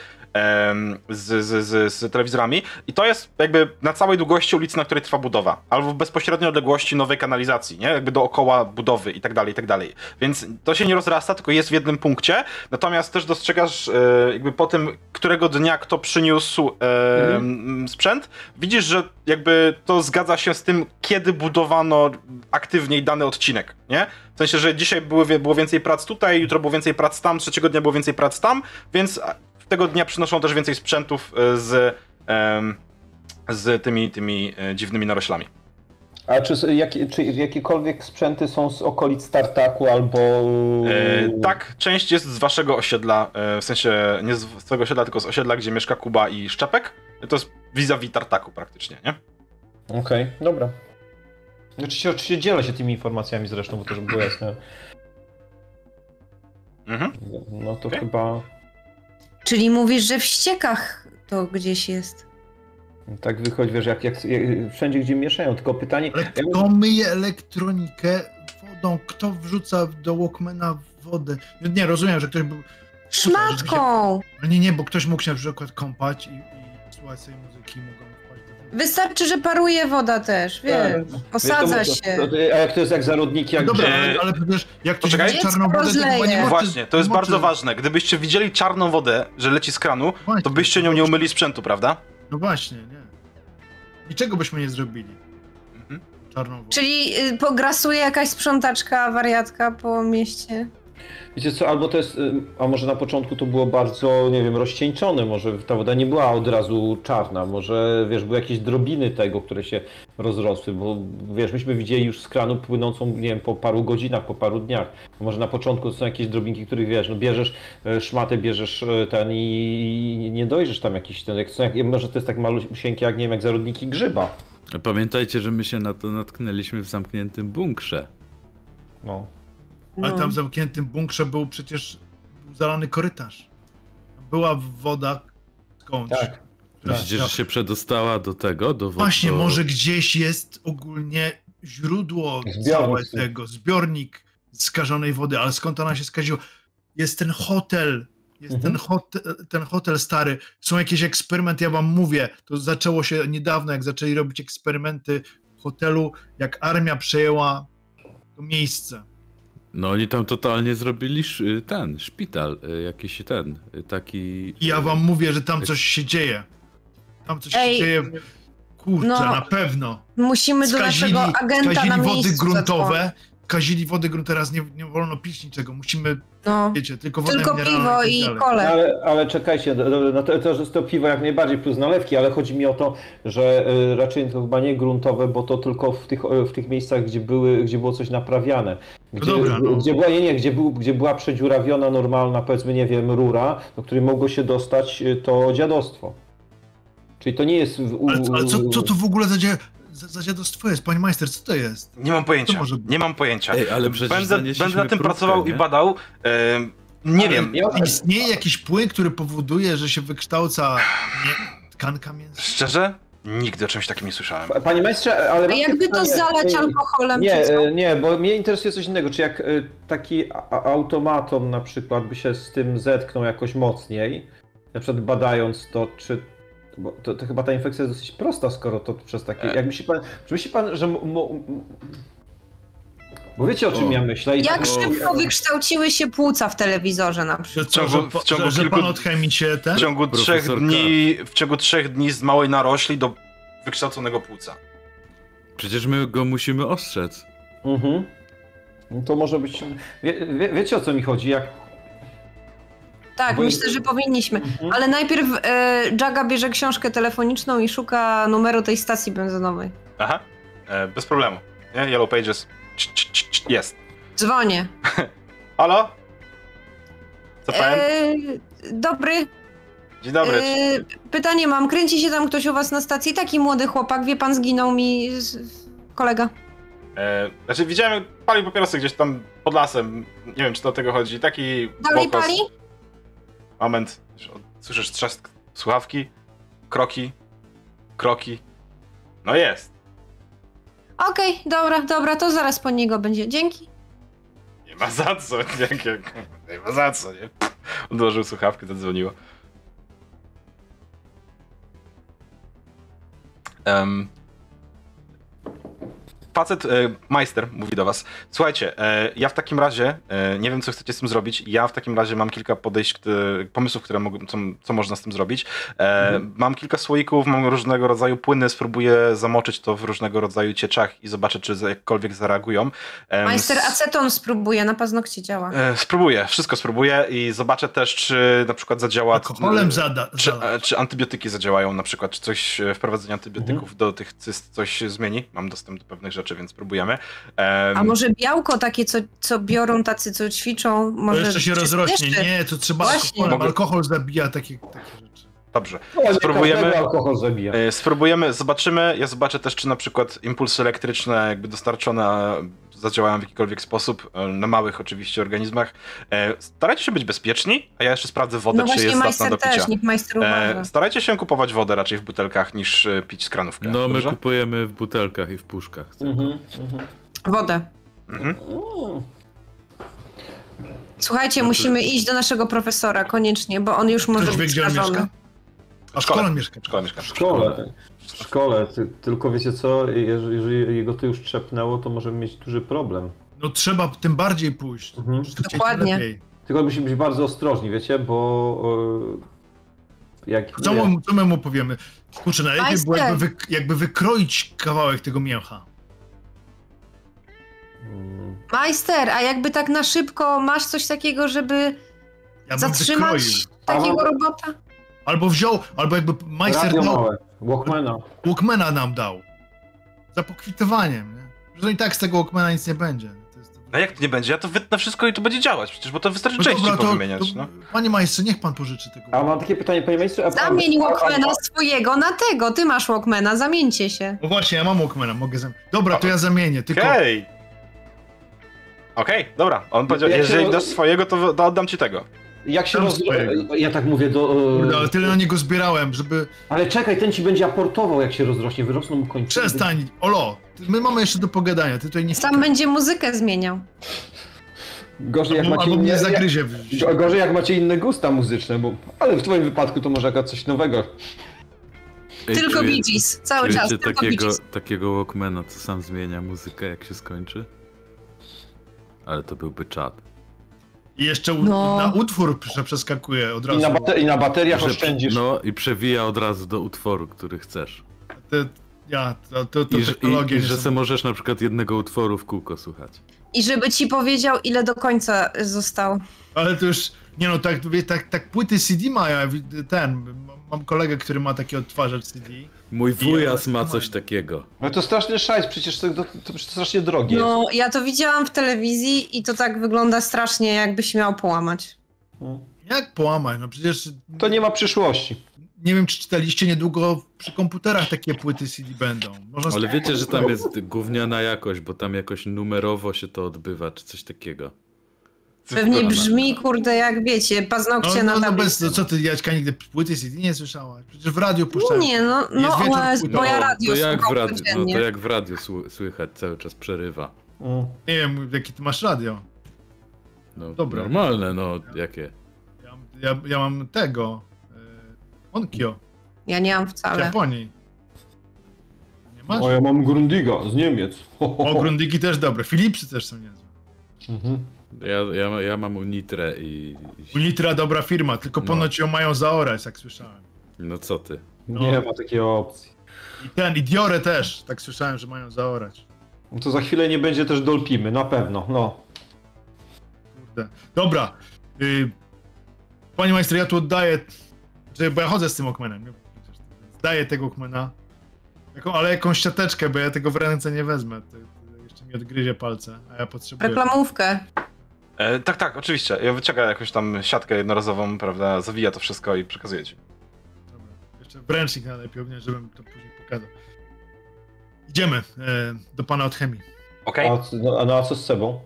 z, z, z, z telewizorami i to jest jakby na całej długości ulicy, na której trwa budowa, albo w bezpośredniej odległości nowej kanalizacji, nie? Jakby dookoła budowy i tak dalej, i tak dalej. Więc to się nie rozrasta, tylko jest w jednym punkcie, natomiast też dostrzegasz e, jakby po tym, którego dnia kto przyniósł e, Mhm. sprzęt, widzisz, że jakby to zgadza się z tym, kiedy budowano aktywniej dany odcinek, nie? W sensie, że dzisiaj wie- było więcej prac tutaj, jutro było więcej prac tam, trzeciego dnia było więcej prac tam, więc tego dnia przynoszą też więcej sprzętów e, z, z tymi, tymi e, dziwnymi naroślami. A czy, jakie- czy jakiekolwiek sprzęty są z okolic Tartaku albo... E, tak, część jest z waszego osiedla, w sensie nie z swojego osiedla, tylko z osiedla, gdzie mieszka Kuba i Szczepek. To jest vis-a-vis Tartaku praktycznie, nie? Okej, dobra. Oczywiście, oczywiście dzielę się tymi informacjami zresztą, bo to żeby było jasne. Mhm. No to Okej. chyba Czyli mówisz, że w ściekach to gdzieś jest. tak wychodzi, wiesz, jak, jak, jak wszędzie gdzie mieszają, tylko pytanie... Ale kto myje elektronikę wodą? Kto wrzuca do Walkmana wodę? Nie, rozumiem, że ktoś był... Szmatką! No nie, nie, bo ktoś mógł się na przykład kąpać i, i słuchać tej muzyki mogą wpaść. Wystarczy, że paruje woda też, wiesz. Posadza Wiesz, to- się. to- to- A jak to jest jak zarodniki, jak No dobra, ale, ale przecież jak ktoś poczekaj. widzi czarną Dziecko wodę, to chyba nie rozleje. moczy, Właśnie, to jest bardzo ważne. Gdybyście widzieli czarną wodę, że leci z kranu, Właśnie, to byście nią nie umyli sprzętu, prawda? No właśnie, nie. Niczego byśmy nie zrobili. Mhm. Czarną wodę. Czyli y, pograsuje jakaś sprzątaczka, wariatka po mieście. Wiecie co, albo to jest, y, a może na początku to było bardzo, nie wiem, rozcieńczone, może ta woda nie była od razu czarna, może, wiesz, były jakieś drobiny tego, które się rozrosły, bo, wiesz, myśmy widzieli już z kranu płynącą, nie wiem, po paru godzinach, po paru dniach. Może na początku to są jakieś drobinki, których, wiesz, no bierzesz e, szmatę, bierzesz e, ten i nie dojrzysz tam jakiś ten, jak, są, jak, może to jest tak malusieńkie, jak, nie wiem, jak zarodniki grzyba. Pamiętajcie, że my się na to natknęliśmy w zamkniętym bunkrze. No. Ale No. tam w zamkniętym bunkrze był przecież zalany korytarz. Była woda skądś. Tak. która- Myślicie, że się przedostała do tego, do wody? Właśnie, do... może gdzieś jest ogólnie źródło Zbiornik. całe tego, zbiornik skażonej wody, ale skąd ona się skaziła? Jest ten hotel, jest Mhm. ten, hotel, ten hotel stary, są jakieś eksperymenty, ja wam mówię, to zaczęło się niedawno, jak zaczęli robić eksperymenty w hotelu, jak armia przejęła to miejsce. No oni tam totalnie zrobili sz- ten, szpital, y, jakiś ten, y, taki... I ja wam mówię, że tam coś się dzieje. Tam coś Ej, się dzieje. Kurczę, no, na pewno. Musimy do Skazili, naszego agenta na skazili wody miejscu gruntowe, skazili wody gruntowe, teraz nie, nie wolno pić niczego. Musimy, No. wiecie, tylko wodę Tylko piwo tak i kole. Ale, ale czekajcie, do- do- no to, to jest to piwo jak najbardziej plus nalewki, ale chodzi mi o to, że y, raczej to chyba nie gruntowe, bo to tylko w tych, w tych miejscach, gdzie, były, gdzie było coś naprawiane. Gdzie, dobra, no. gdzie, była, nie, nie, gdzie, był, gdzie była przedziurawiona normalna, powiedzmy, nie wiem, rura, do której mogło się dostać y, to dziadostwo. Czyli to nie jest... W, u, Ale, ale co, co to w ogóle za, dzia- za, za dziadostwo jest, panie majster, co to jest? Nie mam pojęcia. Może. Nie mam pojęcia. Ej, ale przecież Będę, będę nad tym próbkę, pracował nie? i badał. nie Ale wiem. ja- Istnieje jakiś płyn, który powoduje, że się wykształca nie, tkanka mięsna? Szczerze? Nigdy o czymś takim nie słyszałem. Panie maestrze, ale... A jakby to zalać y, alkoholem Nie, e, nie, bo mnie interesuje coś innego. Czy jak e, taki a- a- automaton na przykład by się z tym zetknął jakoś mocniej, na przykład badając to, czy. Bo to, to chyba ta infekcja jest dosyć prosta, skoro to przez takie. E. Jak myśli pan, czy myśli pan, że. Bo wiecie o czym O. ja myślę? I Jak tak- szybko wykształciły się płuca w telewizorze na przykład. Co, ciągu- w ciągu że, że kilku- pan od chemii się ten? W ciągu trzech dni, w ciągu trzech dni z małej narośli do wykształconego płuca. Przecież my go musimy ostrzec. Mhm. No To może być. Wie, wie, wiecie o co mi chodzi? Jak. Tak, Bo- myślę, że powinniśmy. Mhm. Ale najpierw e, Jaga bierze książkę telefoniczną i szuka numeru tej stacji benzynowej. Aha, e, bez problemu. Nie? Yellow Pages. Jest. Dzwonię. Halo? CPN? E, dobry. Dzień dobry. Yy, pytanie mam, kręci się tam ktoś u was na stacji? Taki młody chłopak, wie pan, zginął mi z... kolega. E, znaczy widziałem, palił papierosy gdzieś tam pod lasem. Nie wiem, czy do tego chodzi. Taki Dalej bokos. pali? Moment. Słyszysz trzask słuchawki, kroki, kroki. No jest. Okej, dobra, dobra, to zaraz po niego będzie. Dzięki. Nie ma za co. Nie, nie, nie ma za co, nie? Odłożył słuchawkę, zadzwoniło. Um, facet, e, majster mówi do was. Słuchajcie, e, ja w takim razie, e, nie wiem co chcecie z tym zrobić, ja w takim razie mam kilka podejść, które, pomysłów, które mogą, co, co można z tym zrobić. E, Mam kilka słoików, mam różnego rodzaju płyny, spróbuję zamoczyć to w różnego rodzaju cieczach i zobaczę, czy jakkolwiek zareagują. Majster aceton spróbuje, na paznokcie działa. E, Spróbuję, wszystko spróbuję i zobaczę też, czy na przykład zadziała. Alkoholem zada. Czy, zada. e, czy antybiotyki zadziałają na przykład, czy coś, e, wprowadzenie antybiotyków do tych cyst coś zmieni? Mam dostęp do pewnych rzeczy, więc spróbujemy. Em, A może białko takie, co, co biorą tacy, co ćwiczą, To może... jeszcze się rozrośnie. przyspieszy? Nie, to trzeba Właśnie. Mogę- Alkohol zabija takie, takie rzeczy. Dobrze. No, Spróbujemy. alkohol zabija. E, Spróbujemy, zobaczymy. Ja zobaczę też, czy na przykład impulsy elektryczne, jakby dostarczone, zadziałają w jakikolwiek sposób, e, na małych oczywiście organizmach. E, Starajcie się być bezpieczni, a ja jeszcze sprawdzę wodę, No czy jest zacna do picia. też, niech. E, starajcie się kupować wodę raczej w butelkach niż pić z kranówkę. No my dobrze? kupujemy w butelkach i w puszkach. Mhm, mhm. Wodę. Mhm. Słuchajcie, musimy iść do naszego profesora, koniecznie, bo on już może Ktoś wie, być gdzie on skażony. mieszka? A w szkole. szkole mieszka. W szkole mieszka. W szkole. W szkole. Ty, tylko wiecie co, jeżeli, jeżeli jego to już trzepnęło, to możemy mieć duży problem. No trzeba tym bardziej pójść. Mhm. Dokładnie. lepiej. Tylko musimy być bardzo ostrożni, wiecie, bo e, jak... Co, mu, co my mu powiemy? Kurczę, najlepiej było jakby, wy, jakby wykroić kawałek tego mięcha. Mm, Majster, a jakby tak na szybko masz coś takiego, żeby Ja bym zatrzymać wykroił. takiego robota? Albo wziął, albo jakby majster Radio dał, małe, Walkmana. Walkmana nam dał. Za pokwitowaniem, nie? Że no i tak z tego Walkmana nic nie będzie. To jest... No jak to nie będzie? Ja to wytnę wszystko i to będzie działać przecież, bo to wystarczy No części powymieniać, to, no. Panie majstrze, niech pan pożyczy tego. A mam takie pytanie, panie majstrze. a- Zamień a- a- Walkmana swojego na tego, ty masz Walkmana, zamieńcie się. No właśnie, ja mam Walkmana, mogę zamienić. Dobra, to ja zamienię, tylko... Okej. Okej, dobra. On powiedział, jeżeli dasz swojego, to, to oddam ci tego. Jak się roz... Ja tak mówię do... e, Kurde, ale tyle na niego zbierałem, żeby... Ale czekaj, ten ci będzie aportował, jak się rozrośnie, wyrosną mu końce. Przestań, Olo, my mamy jeszcze do pogadania, ty tutaj nie... Sam będzie muzykę zmieniał. Gorzej jak macie inne... mnie zagryzie. jak- Gorzej jak macie inne gusta muzyczne, bo... Ale w twoim wypadku to może jakaś coś nowego. Ej, Tylko Gees, cały czas, tylko Bee takiego, Gees. takiego Walkmana, co sam zmienia muzykę, jak się skończy? Ale to byłby czad. I jeszcze No. na utwór prze- przeskakuje od I razu. na, bate- i na bateriach Że- oszczędzisz. No i przewija od razu do utworu, który chcesz. Te, ja, to, to, to I, technologia i, i że se możesz na przykład jednego utworu w kółko słuchać. I żeby ci powiedział, ile do końca zostało. Ale to już, nie no, tak, tak, tak płyty CD mają, ten, mam kolegę, który ma taki odtwarzacz CD. Mój wujas ma coś takiego. No to straszny szajs, przecież to, to, to strasznie drogie jest. No, ja to widziałam w telewizji i to tak wygląda strasznie, jakbyś miał połamać. Jak połamać, no przecież To nie ma przyszłości. nie wiem, czy czytaliście, niedługo przy komputerach takie płyty CD będą. Można Ale wiecie, że tam jest gówniana jakość, bo tam jakoś numerowo się to odbywa, czy coś takiego. Pewnie brzmi, kurde, jak wiecie, no, paznokcie no, na no bez, tablicy. no co ty, Jaćka, nigdy płyty CD nie słyszałaś? Przecież w radiu puszczają. Nie, no, no, Jest wieczór bo ja No, radio to jak w radiu, no to jak w radiu słu- słychać, cały czas przerywa. Mm. Nie wiem, jakie ty masz radio. No Dobra. normalne, no jakie. Ja, ja, ja mam tego, e, Onkyo, Ja nie mam wcale. Japonii. Nie masz? O, ja mam Grundiga z Niemiec. O. Grundigi też dobre, Philipsy też są niezłe. Mhm. Ja, ja, ja mam Unitrę i. Unitra dobra firma, tylko No. ponoć ją mają zaorać, jak słyszałem. No co ty? Nie ma takiej opcji. I ten, i Diore też, tak słyszałem, że mają zaorać. No to za chwilę nie będzie też Dolpimy, na pewno, no. Kurde. Dobra. Y, panie majster, ja tu oddaję, że, bo ja chodzę z tym Walkmanem. nie? Daję tego Walkmana. Jaką, ale jakąś siateczkę, bo ja tego w ręce nie wezmę. To, to jeszcze mi odgryzie palce, a ja potrzebuję. Reklamówkę. E, tak, tak, oczywiście. Ja wyciąga jakąś tam siatkę jednorazową, prawda, zawija to wszystko i przekazuje ci. Dobra. Jeszcze wręcznik najlepiej, nie, żebym to później pokazał. Idziemy e, do pana od chemii. Okej? A, co- no, a no a co z Sebą?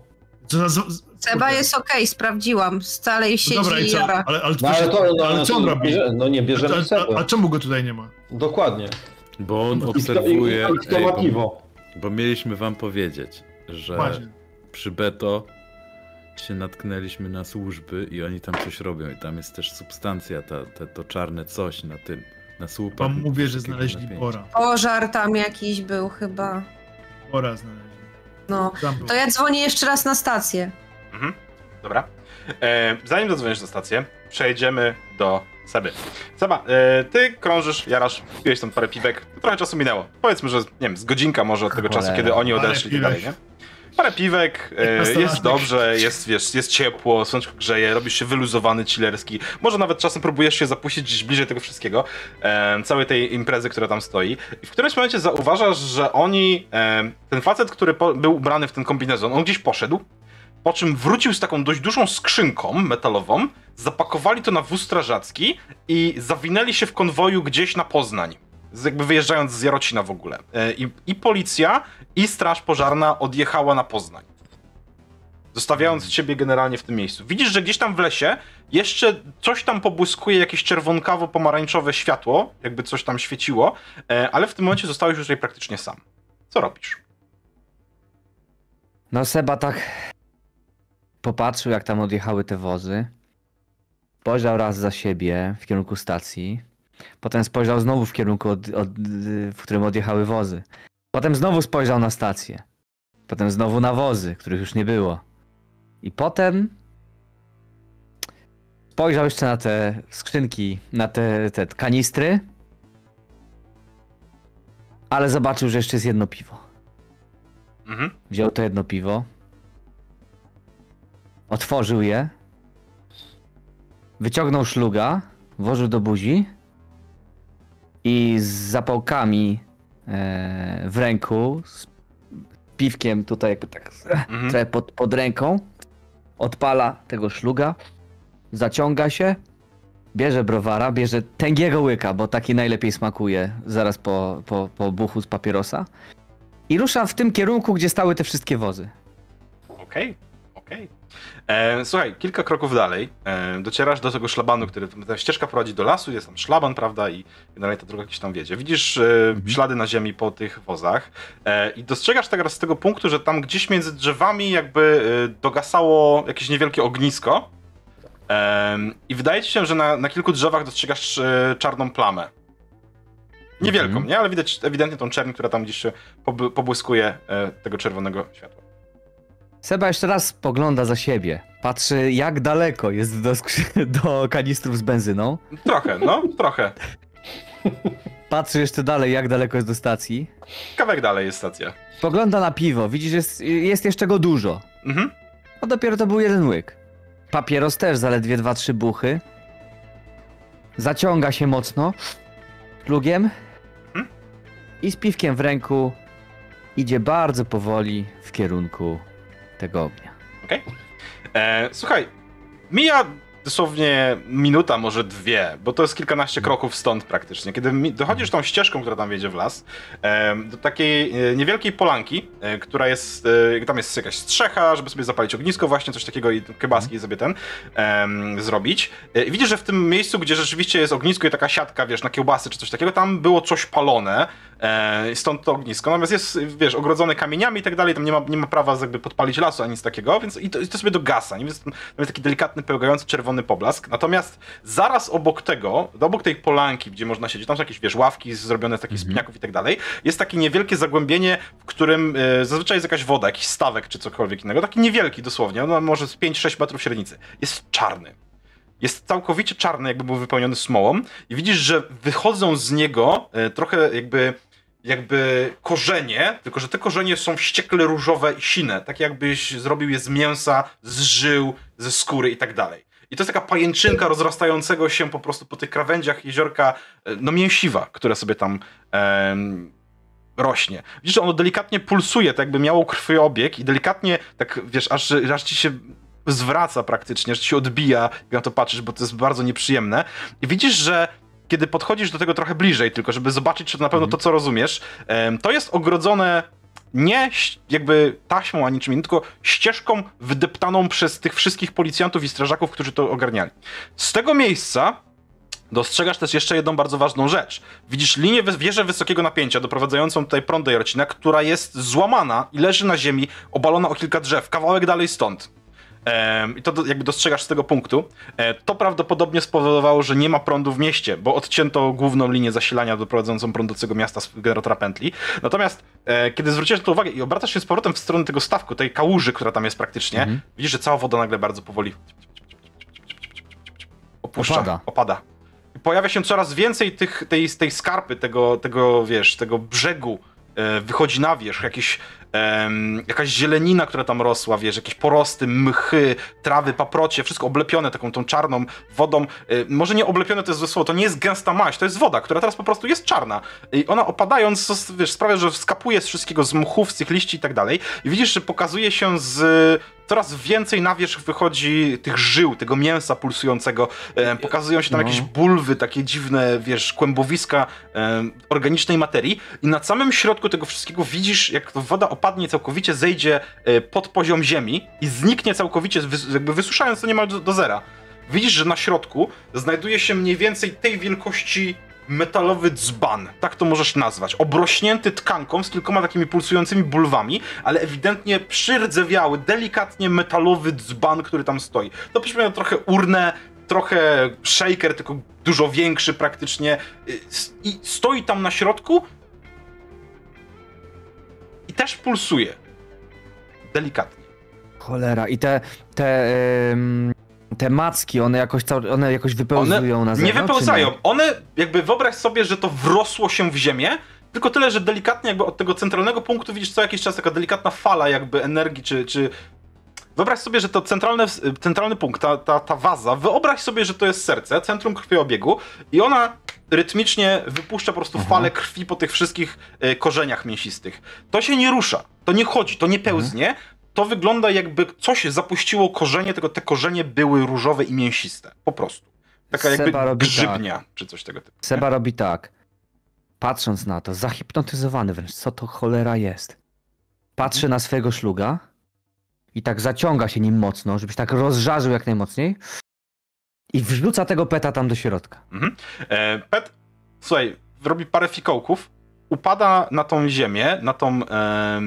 Co za, z, Seba jest okej, sprawdziłam. Stale No siedzi dobra, i i co? jara. Ale, ale, No ale to, no, ale no, co on robi? bierze, no nie A, bierzemy a, a Sebę. czemu go tutaj nie ma? Dokładnie. Bo on I kto- obserwuje. I, i kto ej, bo-? Bo mieliśmy wam powiedzieć, że Właśnie. przy Beto się natknęliśmy na służby i oni tam coś robią. I tam jest też substancja, ta, te, to czarne coś na tym, na słupach. Wam mówię, że znaleźli napięcia. Bora. Pożar tam jakiś był chyba. Bora znaleźli. No. To ja dzwonię jeszcze raz na stację. Mhm. Dobra. E, zanim zadzwonisz na stację, przejdziemy do Seby. Seba, e, ty krążysz, jarasz, piłeś tam parę piwek, trochę czasu minęło. Powiedzmy, że nie wiem, z godzinka może od tego Cholera. czasu, kiedy oni odeszli i dalej, nie? Parę piwek, e, jest dobrze, jest, wiesz, jest ciepło, słoneczko grzeje, robisz się wyluzowany, chillerski. Może nawet czasem próbujesz się zapuścić gdzieś bliżej tego wszystkiego, e, całej tej imprezy, która tam stoi. I w którymś momencie zauważasz, że oni, e, ten facet, który po, był ubrany w ten kombinezon, on gdzieś poszedł, po czym wrócił z taką dość dużą skrzynką metalową, zapakowali to na wóz strażacki i zawinęli się w konwoju gdzieś na Poznań. Jakby wyjeżdżając z Jarocina w ogóle. E, I, I policja, i straż pożarna odjechała na Poznań. Zostawiając ciebie generalnie w tym miejscu. Widzisz, że gdzieś tam w lesie jeszcze coś tam pobłyskuje, jakieś czerwonkawo-pomarańczowe światło, jakby coś tam świeciło, e, ale w tym momencie zostałeś już tutaj praktycznie sam. Co robisz? No Seba tak popatrzył, jak tam odjechały te wozy. Spojrzał raz za siebie w kierunku stacji. Potem spojrzał znowu w kierunku, od, od, w którym odjechały wozy. Potem znowu spojrzał na stację. Potem znowu na wozy, których już nie było. I potem spojrzał jeszcze na te skrzynki, na te, te kanistry. Ale zobaczył, że jeszcze jest jedno piwo. Mhm. Wziął to jedno piwo. Otworzył je. Wyciągnął szluga. Włożył do buzi. I z zapałkami e, w ręku, z piwkiem tutaj jakby tak trochę pod, pod ręką, odpala tego szluga, zaciąga się, bierze browara, bierze tęgiego łyka, bo taki najlepiej smakuje zaraz po, po, po buchu z papierosa i rusza w tym kierunku, gdzie stały te wszystkie wozy. Okej, okej. E, Słuchaj, kilka kroków dalej e, docierasz do tego szlabanu, który ta ścieżka prowadzi do lasu, jest tam szlaban, prawda, i generalnie ta droga gdzieś tam wiedzie. Widzisz e, ślady na ziemi po tych wozach e, i dostrzegasz teraz z tego punktu, że tam gdzieś między drzewami jakby e, dogasało jakieś niewielkie ognisko Em, i wydaje ci się, że na, na kilku drzewach dostrzegasz e, czarną plamę. Niewielką, Mhm. nie? Ale widać ewidentnie tą czerń, która tam gdzieś się pobłyskuje e, tego czerwonego światła. Seba jeszcze raz spogląda za siebie. Patrzy, jak daleko jest do, do kanistrów z benzyną. Trochę, no, trochę. Patrzy jeszcze dalej, jak daleko jest do stacji. Kawałek dalej jest stacja. Spogląda na piwo. Widzisz, jest, jest jeszcze go dużo. Mhm. A dopiero to był jeden łyk. Papieros też zaledwie dwa, trzy buchy. Zaciąga się mocno plugiem Mhm. i z piwkiem w ręku idzie bardzo powoli w kierunku tego ognia. E, słuchaj, mija dosłownie minuta, może dwie, bo to jest kilkanaście kroków stąd praktycznie. Kiedy dochodzisz tą ścieżką, która tam wiedzie w las, do takiej e, niewielkiej polanki, e, która jest, e, tam jest jakaś strzecha, żeby sobie zapalić ognisko właśnie, coś takiego i kiebaski sobie ten zrobić. I widzisz, że w tym miejscu, gdzie rzeczywiście jest ognisko i taka siatka, wiesz, na kiełbasy czy coś takiego, tam było coś palone, stąd to ognisko. Natomiast jest, wiesz, ogrodzone kamieniami i tak dalej, tam nie ma, nie ma prawa jakby podpalić lasu ani nic takiego, więc i to, i to sobie dogasa. Nie? Więc tam jest taki delikatny, pełgający czerwony poblask. Natomiast zaraz obok tego, obok tej polanki, gdzie można siedzieć, tam są jakieś, wiesz, ławki zrobione z takich spiniaków i tak dalej, jest takie niewielkie zagłębienie, w którym e, zazwyczaj jest jakaś woda, jakiś stawek czy cokolwiek innego. Taki niewielki dosłownie, no może z 5-6 metrów średnicy. Jest czarny. Jest całkowicie czarny, jakby był wypełniony smołą i widzisz, że wychodzą z niego e, trochę jakby jakby korzenie, tylko że te korzenie są wściekle różowe i sine, tak jakbyś zrobił je z mięsa, z żył, ze skóry i tak dalej. I to jest taka pajęczynka rozrastającego się po prostu po tych krawędziach jeziorka, e, no mięsiwa, które sobie tam em, rośnie. Widzisz, że ono delikatnie pulsuje, tak jakby miało krwiobieg i delikatnie, tak wiesz, aż, aż ci się zwraca praktycznie, że ci się odbija, jak na to patrzysz, bo to jest bardzo nieprzyjemne. I widzisz, że kiedy podchodzisz do tego trochę bliżej, tylko żeby zobaczyć, czy to na pewno to, co rozumiesz, to jest ogrodzone nie jakby taśmą ani czym innym, tylko ścieżką wydeptaną przez tych wszystkich policjantów i strażaków, którzy to ogarniali. Z tego miejsca dostrzegasz też jeszcze jedną bardzo ważną rzecz. Widzisz linię wieżę wysokiego napięcia doprowadzającą tutaj prąd do Jarocina, która jest złamana i leży na ziemi, obalona o kilka drzew, kawałek dalej stąd. I to jakby dostrzegasz z tego punktu. E, to prawdopodobnie spowodowało, że nie ma prądu w mieście, bo odcięto główną linię zasilania doprowadzającą prąd do tego miasta z generatora pętli. Natomiast e, kiedy zwróciłeś na to uwagę i obracasz się z powrotem w stronę tego stawku, tej kałuży, która tam jest praktycznie, widzisz, że cała woda nagle bardzo powoli opuszcza, Opada. opada. I pojawia się coraz więcej tych, tej, tej skarpy, tego, tego, wiesz, tego brzegu, e, wychodzi na wierzch, jakieś, em, jakaś zielenina, która tam rosła, wiesz, jakieś porosty, mchy, trawy, paprocie, wszystko oblepione taką tą czarną wodą. E, może nie oblepione to jest złe słowo, to nie jest gęsta maść, to jest woda, która teraz po prostu jest czarna. I ona opadając, wiesz, sprawia, że skapuje z wszystkiego, z mchów, z tych liści i tak dalej. I widzisz, że pokazuje się z coraz więcej na wierzch wychodzi tych żył, tego mięsa pulsującego. E, pokazują się tam No. jakieś bulwy, takie dziwne, wiesz, kłębowiska e, organicznej materii. I na samym środku tego wszystkiego widzisz, jak to woda opadnie całkowicie, zejdzie e, pod poziom ziemi i zniknie całkowicie, jakby wysuszając to niemal do, do zera. Widzisz, że na środku znajduje się mniej więcej tej wielkości metalowy dzban, tak to możesz nazwać, obrośnięty tkanką z kilkoma takimi pulsującymi bulwami, ale ewidentnie przyrdzewiały, delikatnie metalowy dzban, który tam stoi. To przypomina trochę urnę, trochę shaker, tylko dużo większy praktycznie y, i stoi tam na środku też pulsuje. Delikatnie. Cholera. I te, te, te macki, one jakoś, one jakoś wypełzują na nie zewnątrz? czy wypełzają. One, jakby wyobraź sobie, że to wrosło się w ziemię, tylko tyle, że delikatnie jakby od tego centralnego punktu widzisz co jakiś czas taka delikatna fala jakby energii, czy... czy... Wyobraź sobie, że to centralne, centralny punkt, ta, ta, ta waza, wyobraź sobie, że to jest serce, centrum krwiobiegu i ona rytmicznie wypuszcza po prostu falę krwi po tych wszystkich e, korzeniach mięsistych. To się nie rusza, to nie chodzi, to nie pełznie, to wygląda jakby coś zapuściło korzenie, tylko te korzenie były różowe i mięsiste. Po prostu. Taka jakby Seba grzybnia, czy coś tego typu. Seba robi tak. Patrząc na to, zahipnotyzowany wręcz, co to cholera jest. Patrzy na swojego szluga i tak zaciąga się nim mocno, żebyś tak rozżarzył jak najmocniej i wrzuca tego peta tam do środka. E, Pet, słuchaj, robi parę fikołków, upada na tą ziemię, na tą, e,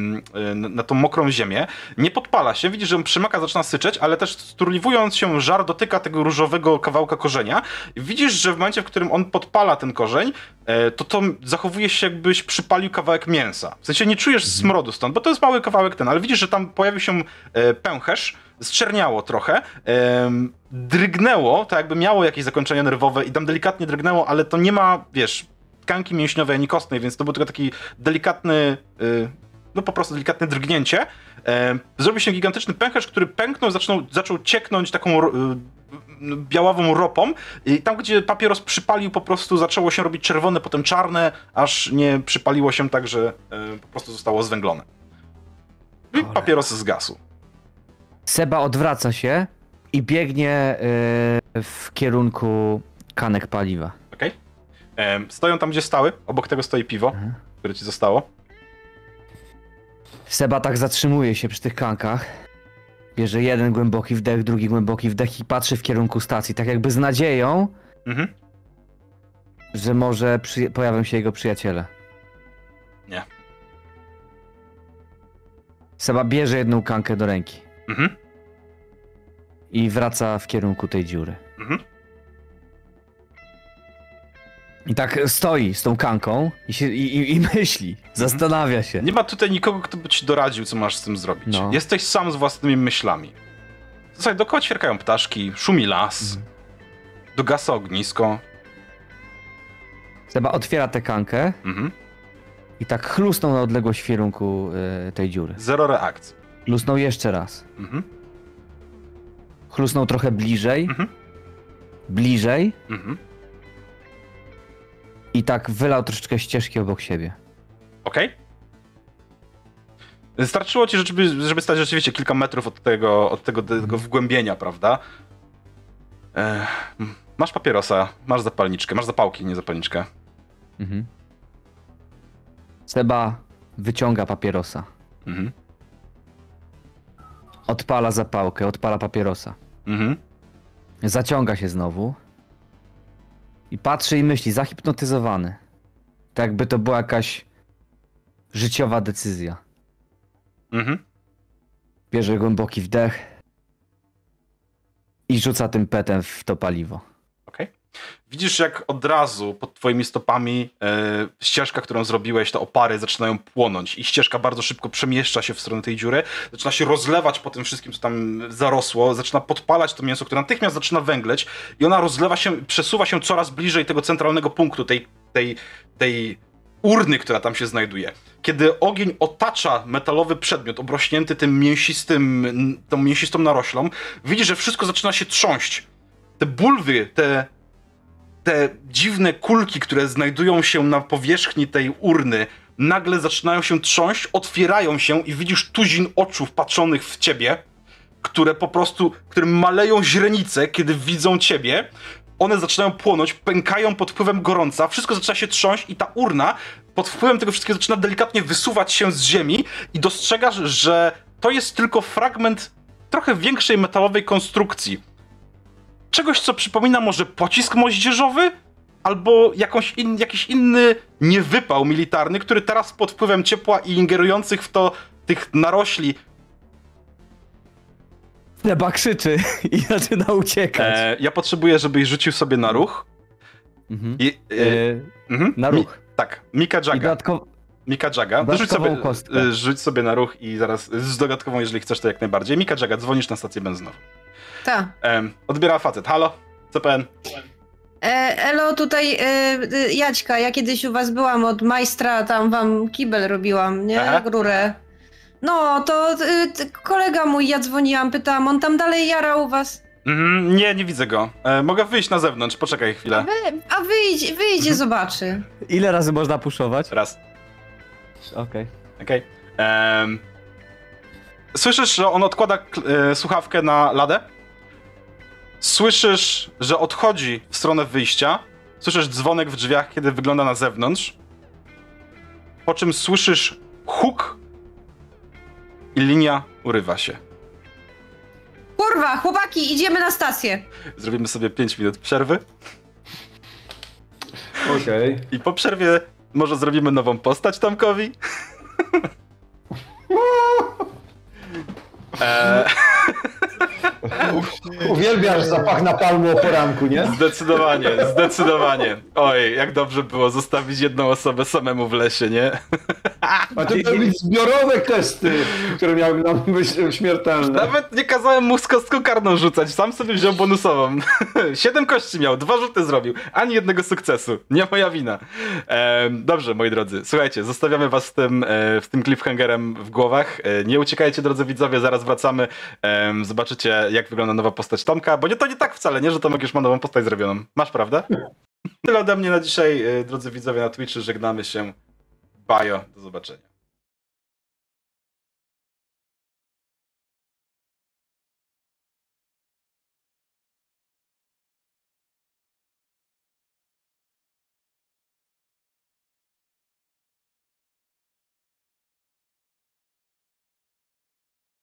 na tą mokrą ziemię, nie podpala się, widzisz, że on przymaka, zaczyna syczeć, ale też sturliwując się, żar dotyka tego różowego kawałka korzenia. Widzisz, że w momencie, w którym on podpala ten korzeń, e, to to zachowuje się jakbyś przypalił kawałek mięsa. W sensie nie czujesz smrodu stąd, bo to jest mały kawałek ten, ale widzisz, że tam pojawił się e, pęcherz, zczerniało trochę, drgnęło, tak jakby miało jakieś zakończenie nerwowe i tam delikatnie drgnęło, ale to nie ma, wiesz, tkanki mięśniowej ani kostnej, więc to był tylko taki delikatny, y, no po prostu delikatne drgnięcie. Zrobił się gigantyczny pęcherz, który pęknął, zaczął, zaczął cieknąć taką y, białawą ropą i tam, gdzie papieros przypalił, po prostu zaczęło się robić czerwone, potem czarne, aż nie przypaliło się tak, że y, po prostu zostało zwęglone. I papieros zgasł. Seba odwraca się i biegnie yy, w kierunku kanek paliwa. Okej? Em, Stoją tam, gdzie stały. Obok tego stoi piwo, Mhm. które ci zostało. Seba tak zatrzymuje się przy tych kankach. Bierze jeden głęboki wdech, drugi głęboki wdech i patrzy w kierunku stacji, tak jakby z nadzieją, Mhm. że może przy... pojawią się jego przyjaciele. Nie. Seba bierze jedną kankę do ręki Mhm. i wraca w kierunku tej dziury. Mhm. I tak stoi z tą kanką i, się, i, i, myśli, zastanawia się. Nie ma tutaj nikogo, kto by ci doradził, co masz z tym zrobić. No. Jesteś sam z własnymi myślami. Słuchaj, dookoła ćwierkają ptaszki, szumi las, Mhm. dogasa ognisko. Seba otwiera tę kankę Mhm. i tak chlusnął na odległość w kierunku y, tej dziury. Zero reakcji. Chlusnął jeszcze raz. Mhm. Chlusnął trochę bliżej. Mhm. Bliżej. Mhm. I tak wylał troszeczkę ścieżki obok siebie. Okej? Starczyło ci, żeby, żeby stać rzeczywiście kilka metrów od tego, od tego, tego wgłębienia, prawda? E, masz papierosa, masz zapalniczkę, masz zapałki, nie zapalniczkę. Mhm. Seba wyciąga papierosa. Mhm. Odpala zapałkę, odpala papierosa. Mhm. Zaciąga się znowu. I patrzy i myśli, zahipnotyzowany. Tak jakby to była jakaś życiowa decyzja. Mhm. Bierze głęboki wdech i rzuca tym petem w to paliwo. Okej. Widzisz, jak od razu pod twoimi stopami e, ścieżka, którą zrobiłeś, te opary zaczynają płonąć i ścieżka bardzo szybko przemieszcza się w stronę tej dziury, zaczyna się rozlewać po tym wszystkim, co tam zarosło, zaczyna podpalać to mięso, które natychmiast zaczyna węgleć i ona rozlewa się, przesuwa się coraz bliżej tego centralnego punktu, tej, tej, tej urny, która tam się znajduje. Kiedy ogień otacza metalowy przedmiot obrośnięty tym mięsistym, tą mięsistą naroślą, widzisz, że wszystko zaczyna się trząść. Te bulwy, te te dziwne kulki, które znajdują się na powierzchni tej urny, nagle zaczynają się trząść, otwierają się i widzisz tuzin oczu patrzonych w ciebie, które po prostu, którym maleją źrenice, kiedy widzą ciebie. One zaczynają płonąć, pękają pod wpływem gorąca, wszystko zaczyna się trząść i ta urna pod wpływem tego wszystkiego zaczyna delikatnie wysuwać się z ziemi i dostrzegasz, że to jest tylko fragment trochę większej metalowej konstrukcji czegoś, co przypomina może pocisk moździerzowy, albo jakąś in, jakiś inny niewypał militarny, który teraz pod wpływem ciepła i ingerujących w to tych narośli Seba krzyczy i zaczyna uciekać. E, ja potrzebuję, żebyś rzucił sobie na ruch. Mhm. I, e, E, mhm. na Mi, ruch. tak, Mika I Jaga. dodatkowo, Mika Jaga. Rzuć dodatkową sobie, kostkę. e, rzuć sobie na ruch i zaraz z dodatkową, jeżeli chcesz, to jak najbardziej. Mika Jaga, dzwonisz na stację benzynową. Tak. Em, odbiera facet. Halo? CPN? E, Elo, tutaj e, e, Jaćka, ja kiedyś u was byłam od majstra, tam wam kibel robiłam, nie? Aha. Rurę. No, to t- kolega mój, ja dzwoniłam, pytałam, on tam dalej jara u was. Mhm, nie, nie widzę go. E, mogę wyjść na zewnątrz, poczekaj A, chwilę. wy, a wyjdzie, wyjdzie, zobaczy. ile razy można puszować? Raz. Okej. Okej. Em, Słyszysz, że on odkłada e, słuchawkę na ladę? Słyszysz, że odchodzi w stronę wyjścia. Słyszysz dzwonek w drzwiach, kiedy wygląda na zewnątrz. Po czym słyszysz huk i linia urywa się. Kurwa, chłopaki, idziemy na stację. Zrobimy sobie 5 minut przerwy Okej. i po przerwie może zrobimy nową postać Tomkowi. Eee, Uwielbiasz zapach napalmu o poranku, nie? Zdecydowanie, zdecydowanie. Oj, jak dobrze było zostawić jedną osobę samemu w lesie, nie? A to miały być zbiorowe testy, które miały nam być śmiertelne. Nawet nie kazałem mu z kostką karną rzucać, sam sobie wziął bonusową. Siedem kości miał, dwa rzuty zrobił, ani jednego sukcesu. Nie moja wina. Dobrze, moi drodzy, słuchajcie, zostawiamy was z tym, e, tym cliffhangerem w głowach. E, nie uciekajcie, drodzy widzowie, zaraz wracamy. Em, zobaczycie, jak wygląda nowa postać Tomka, bo nie, to nie tak wcale, nie, że Tomek już ma nową postać zrobioną. Masz, prawda? Tyle ode mnie na dzisiaj, e, drodzy widzowie na Twitchu, żegnamy się. Bajo, do zobaczenia.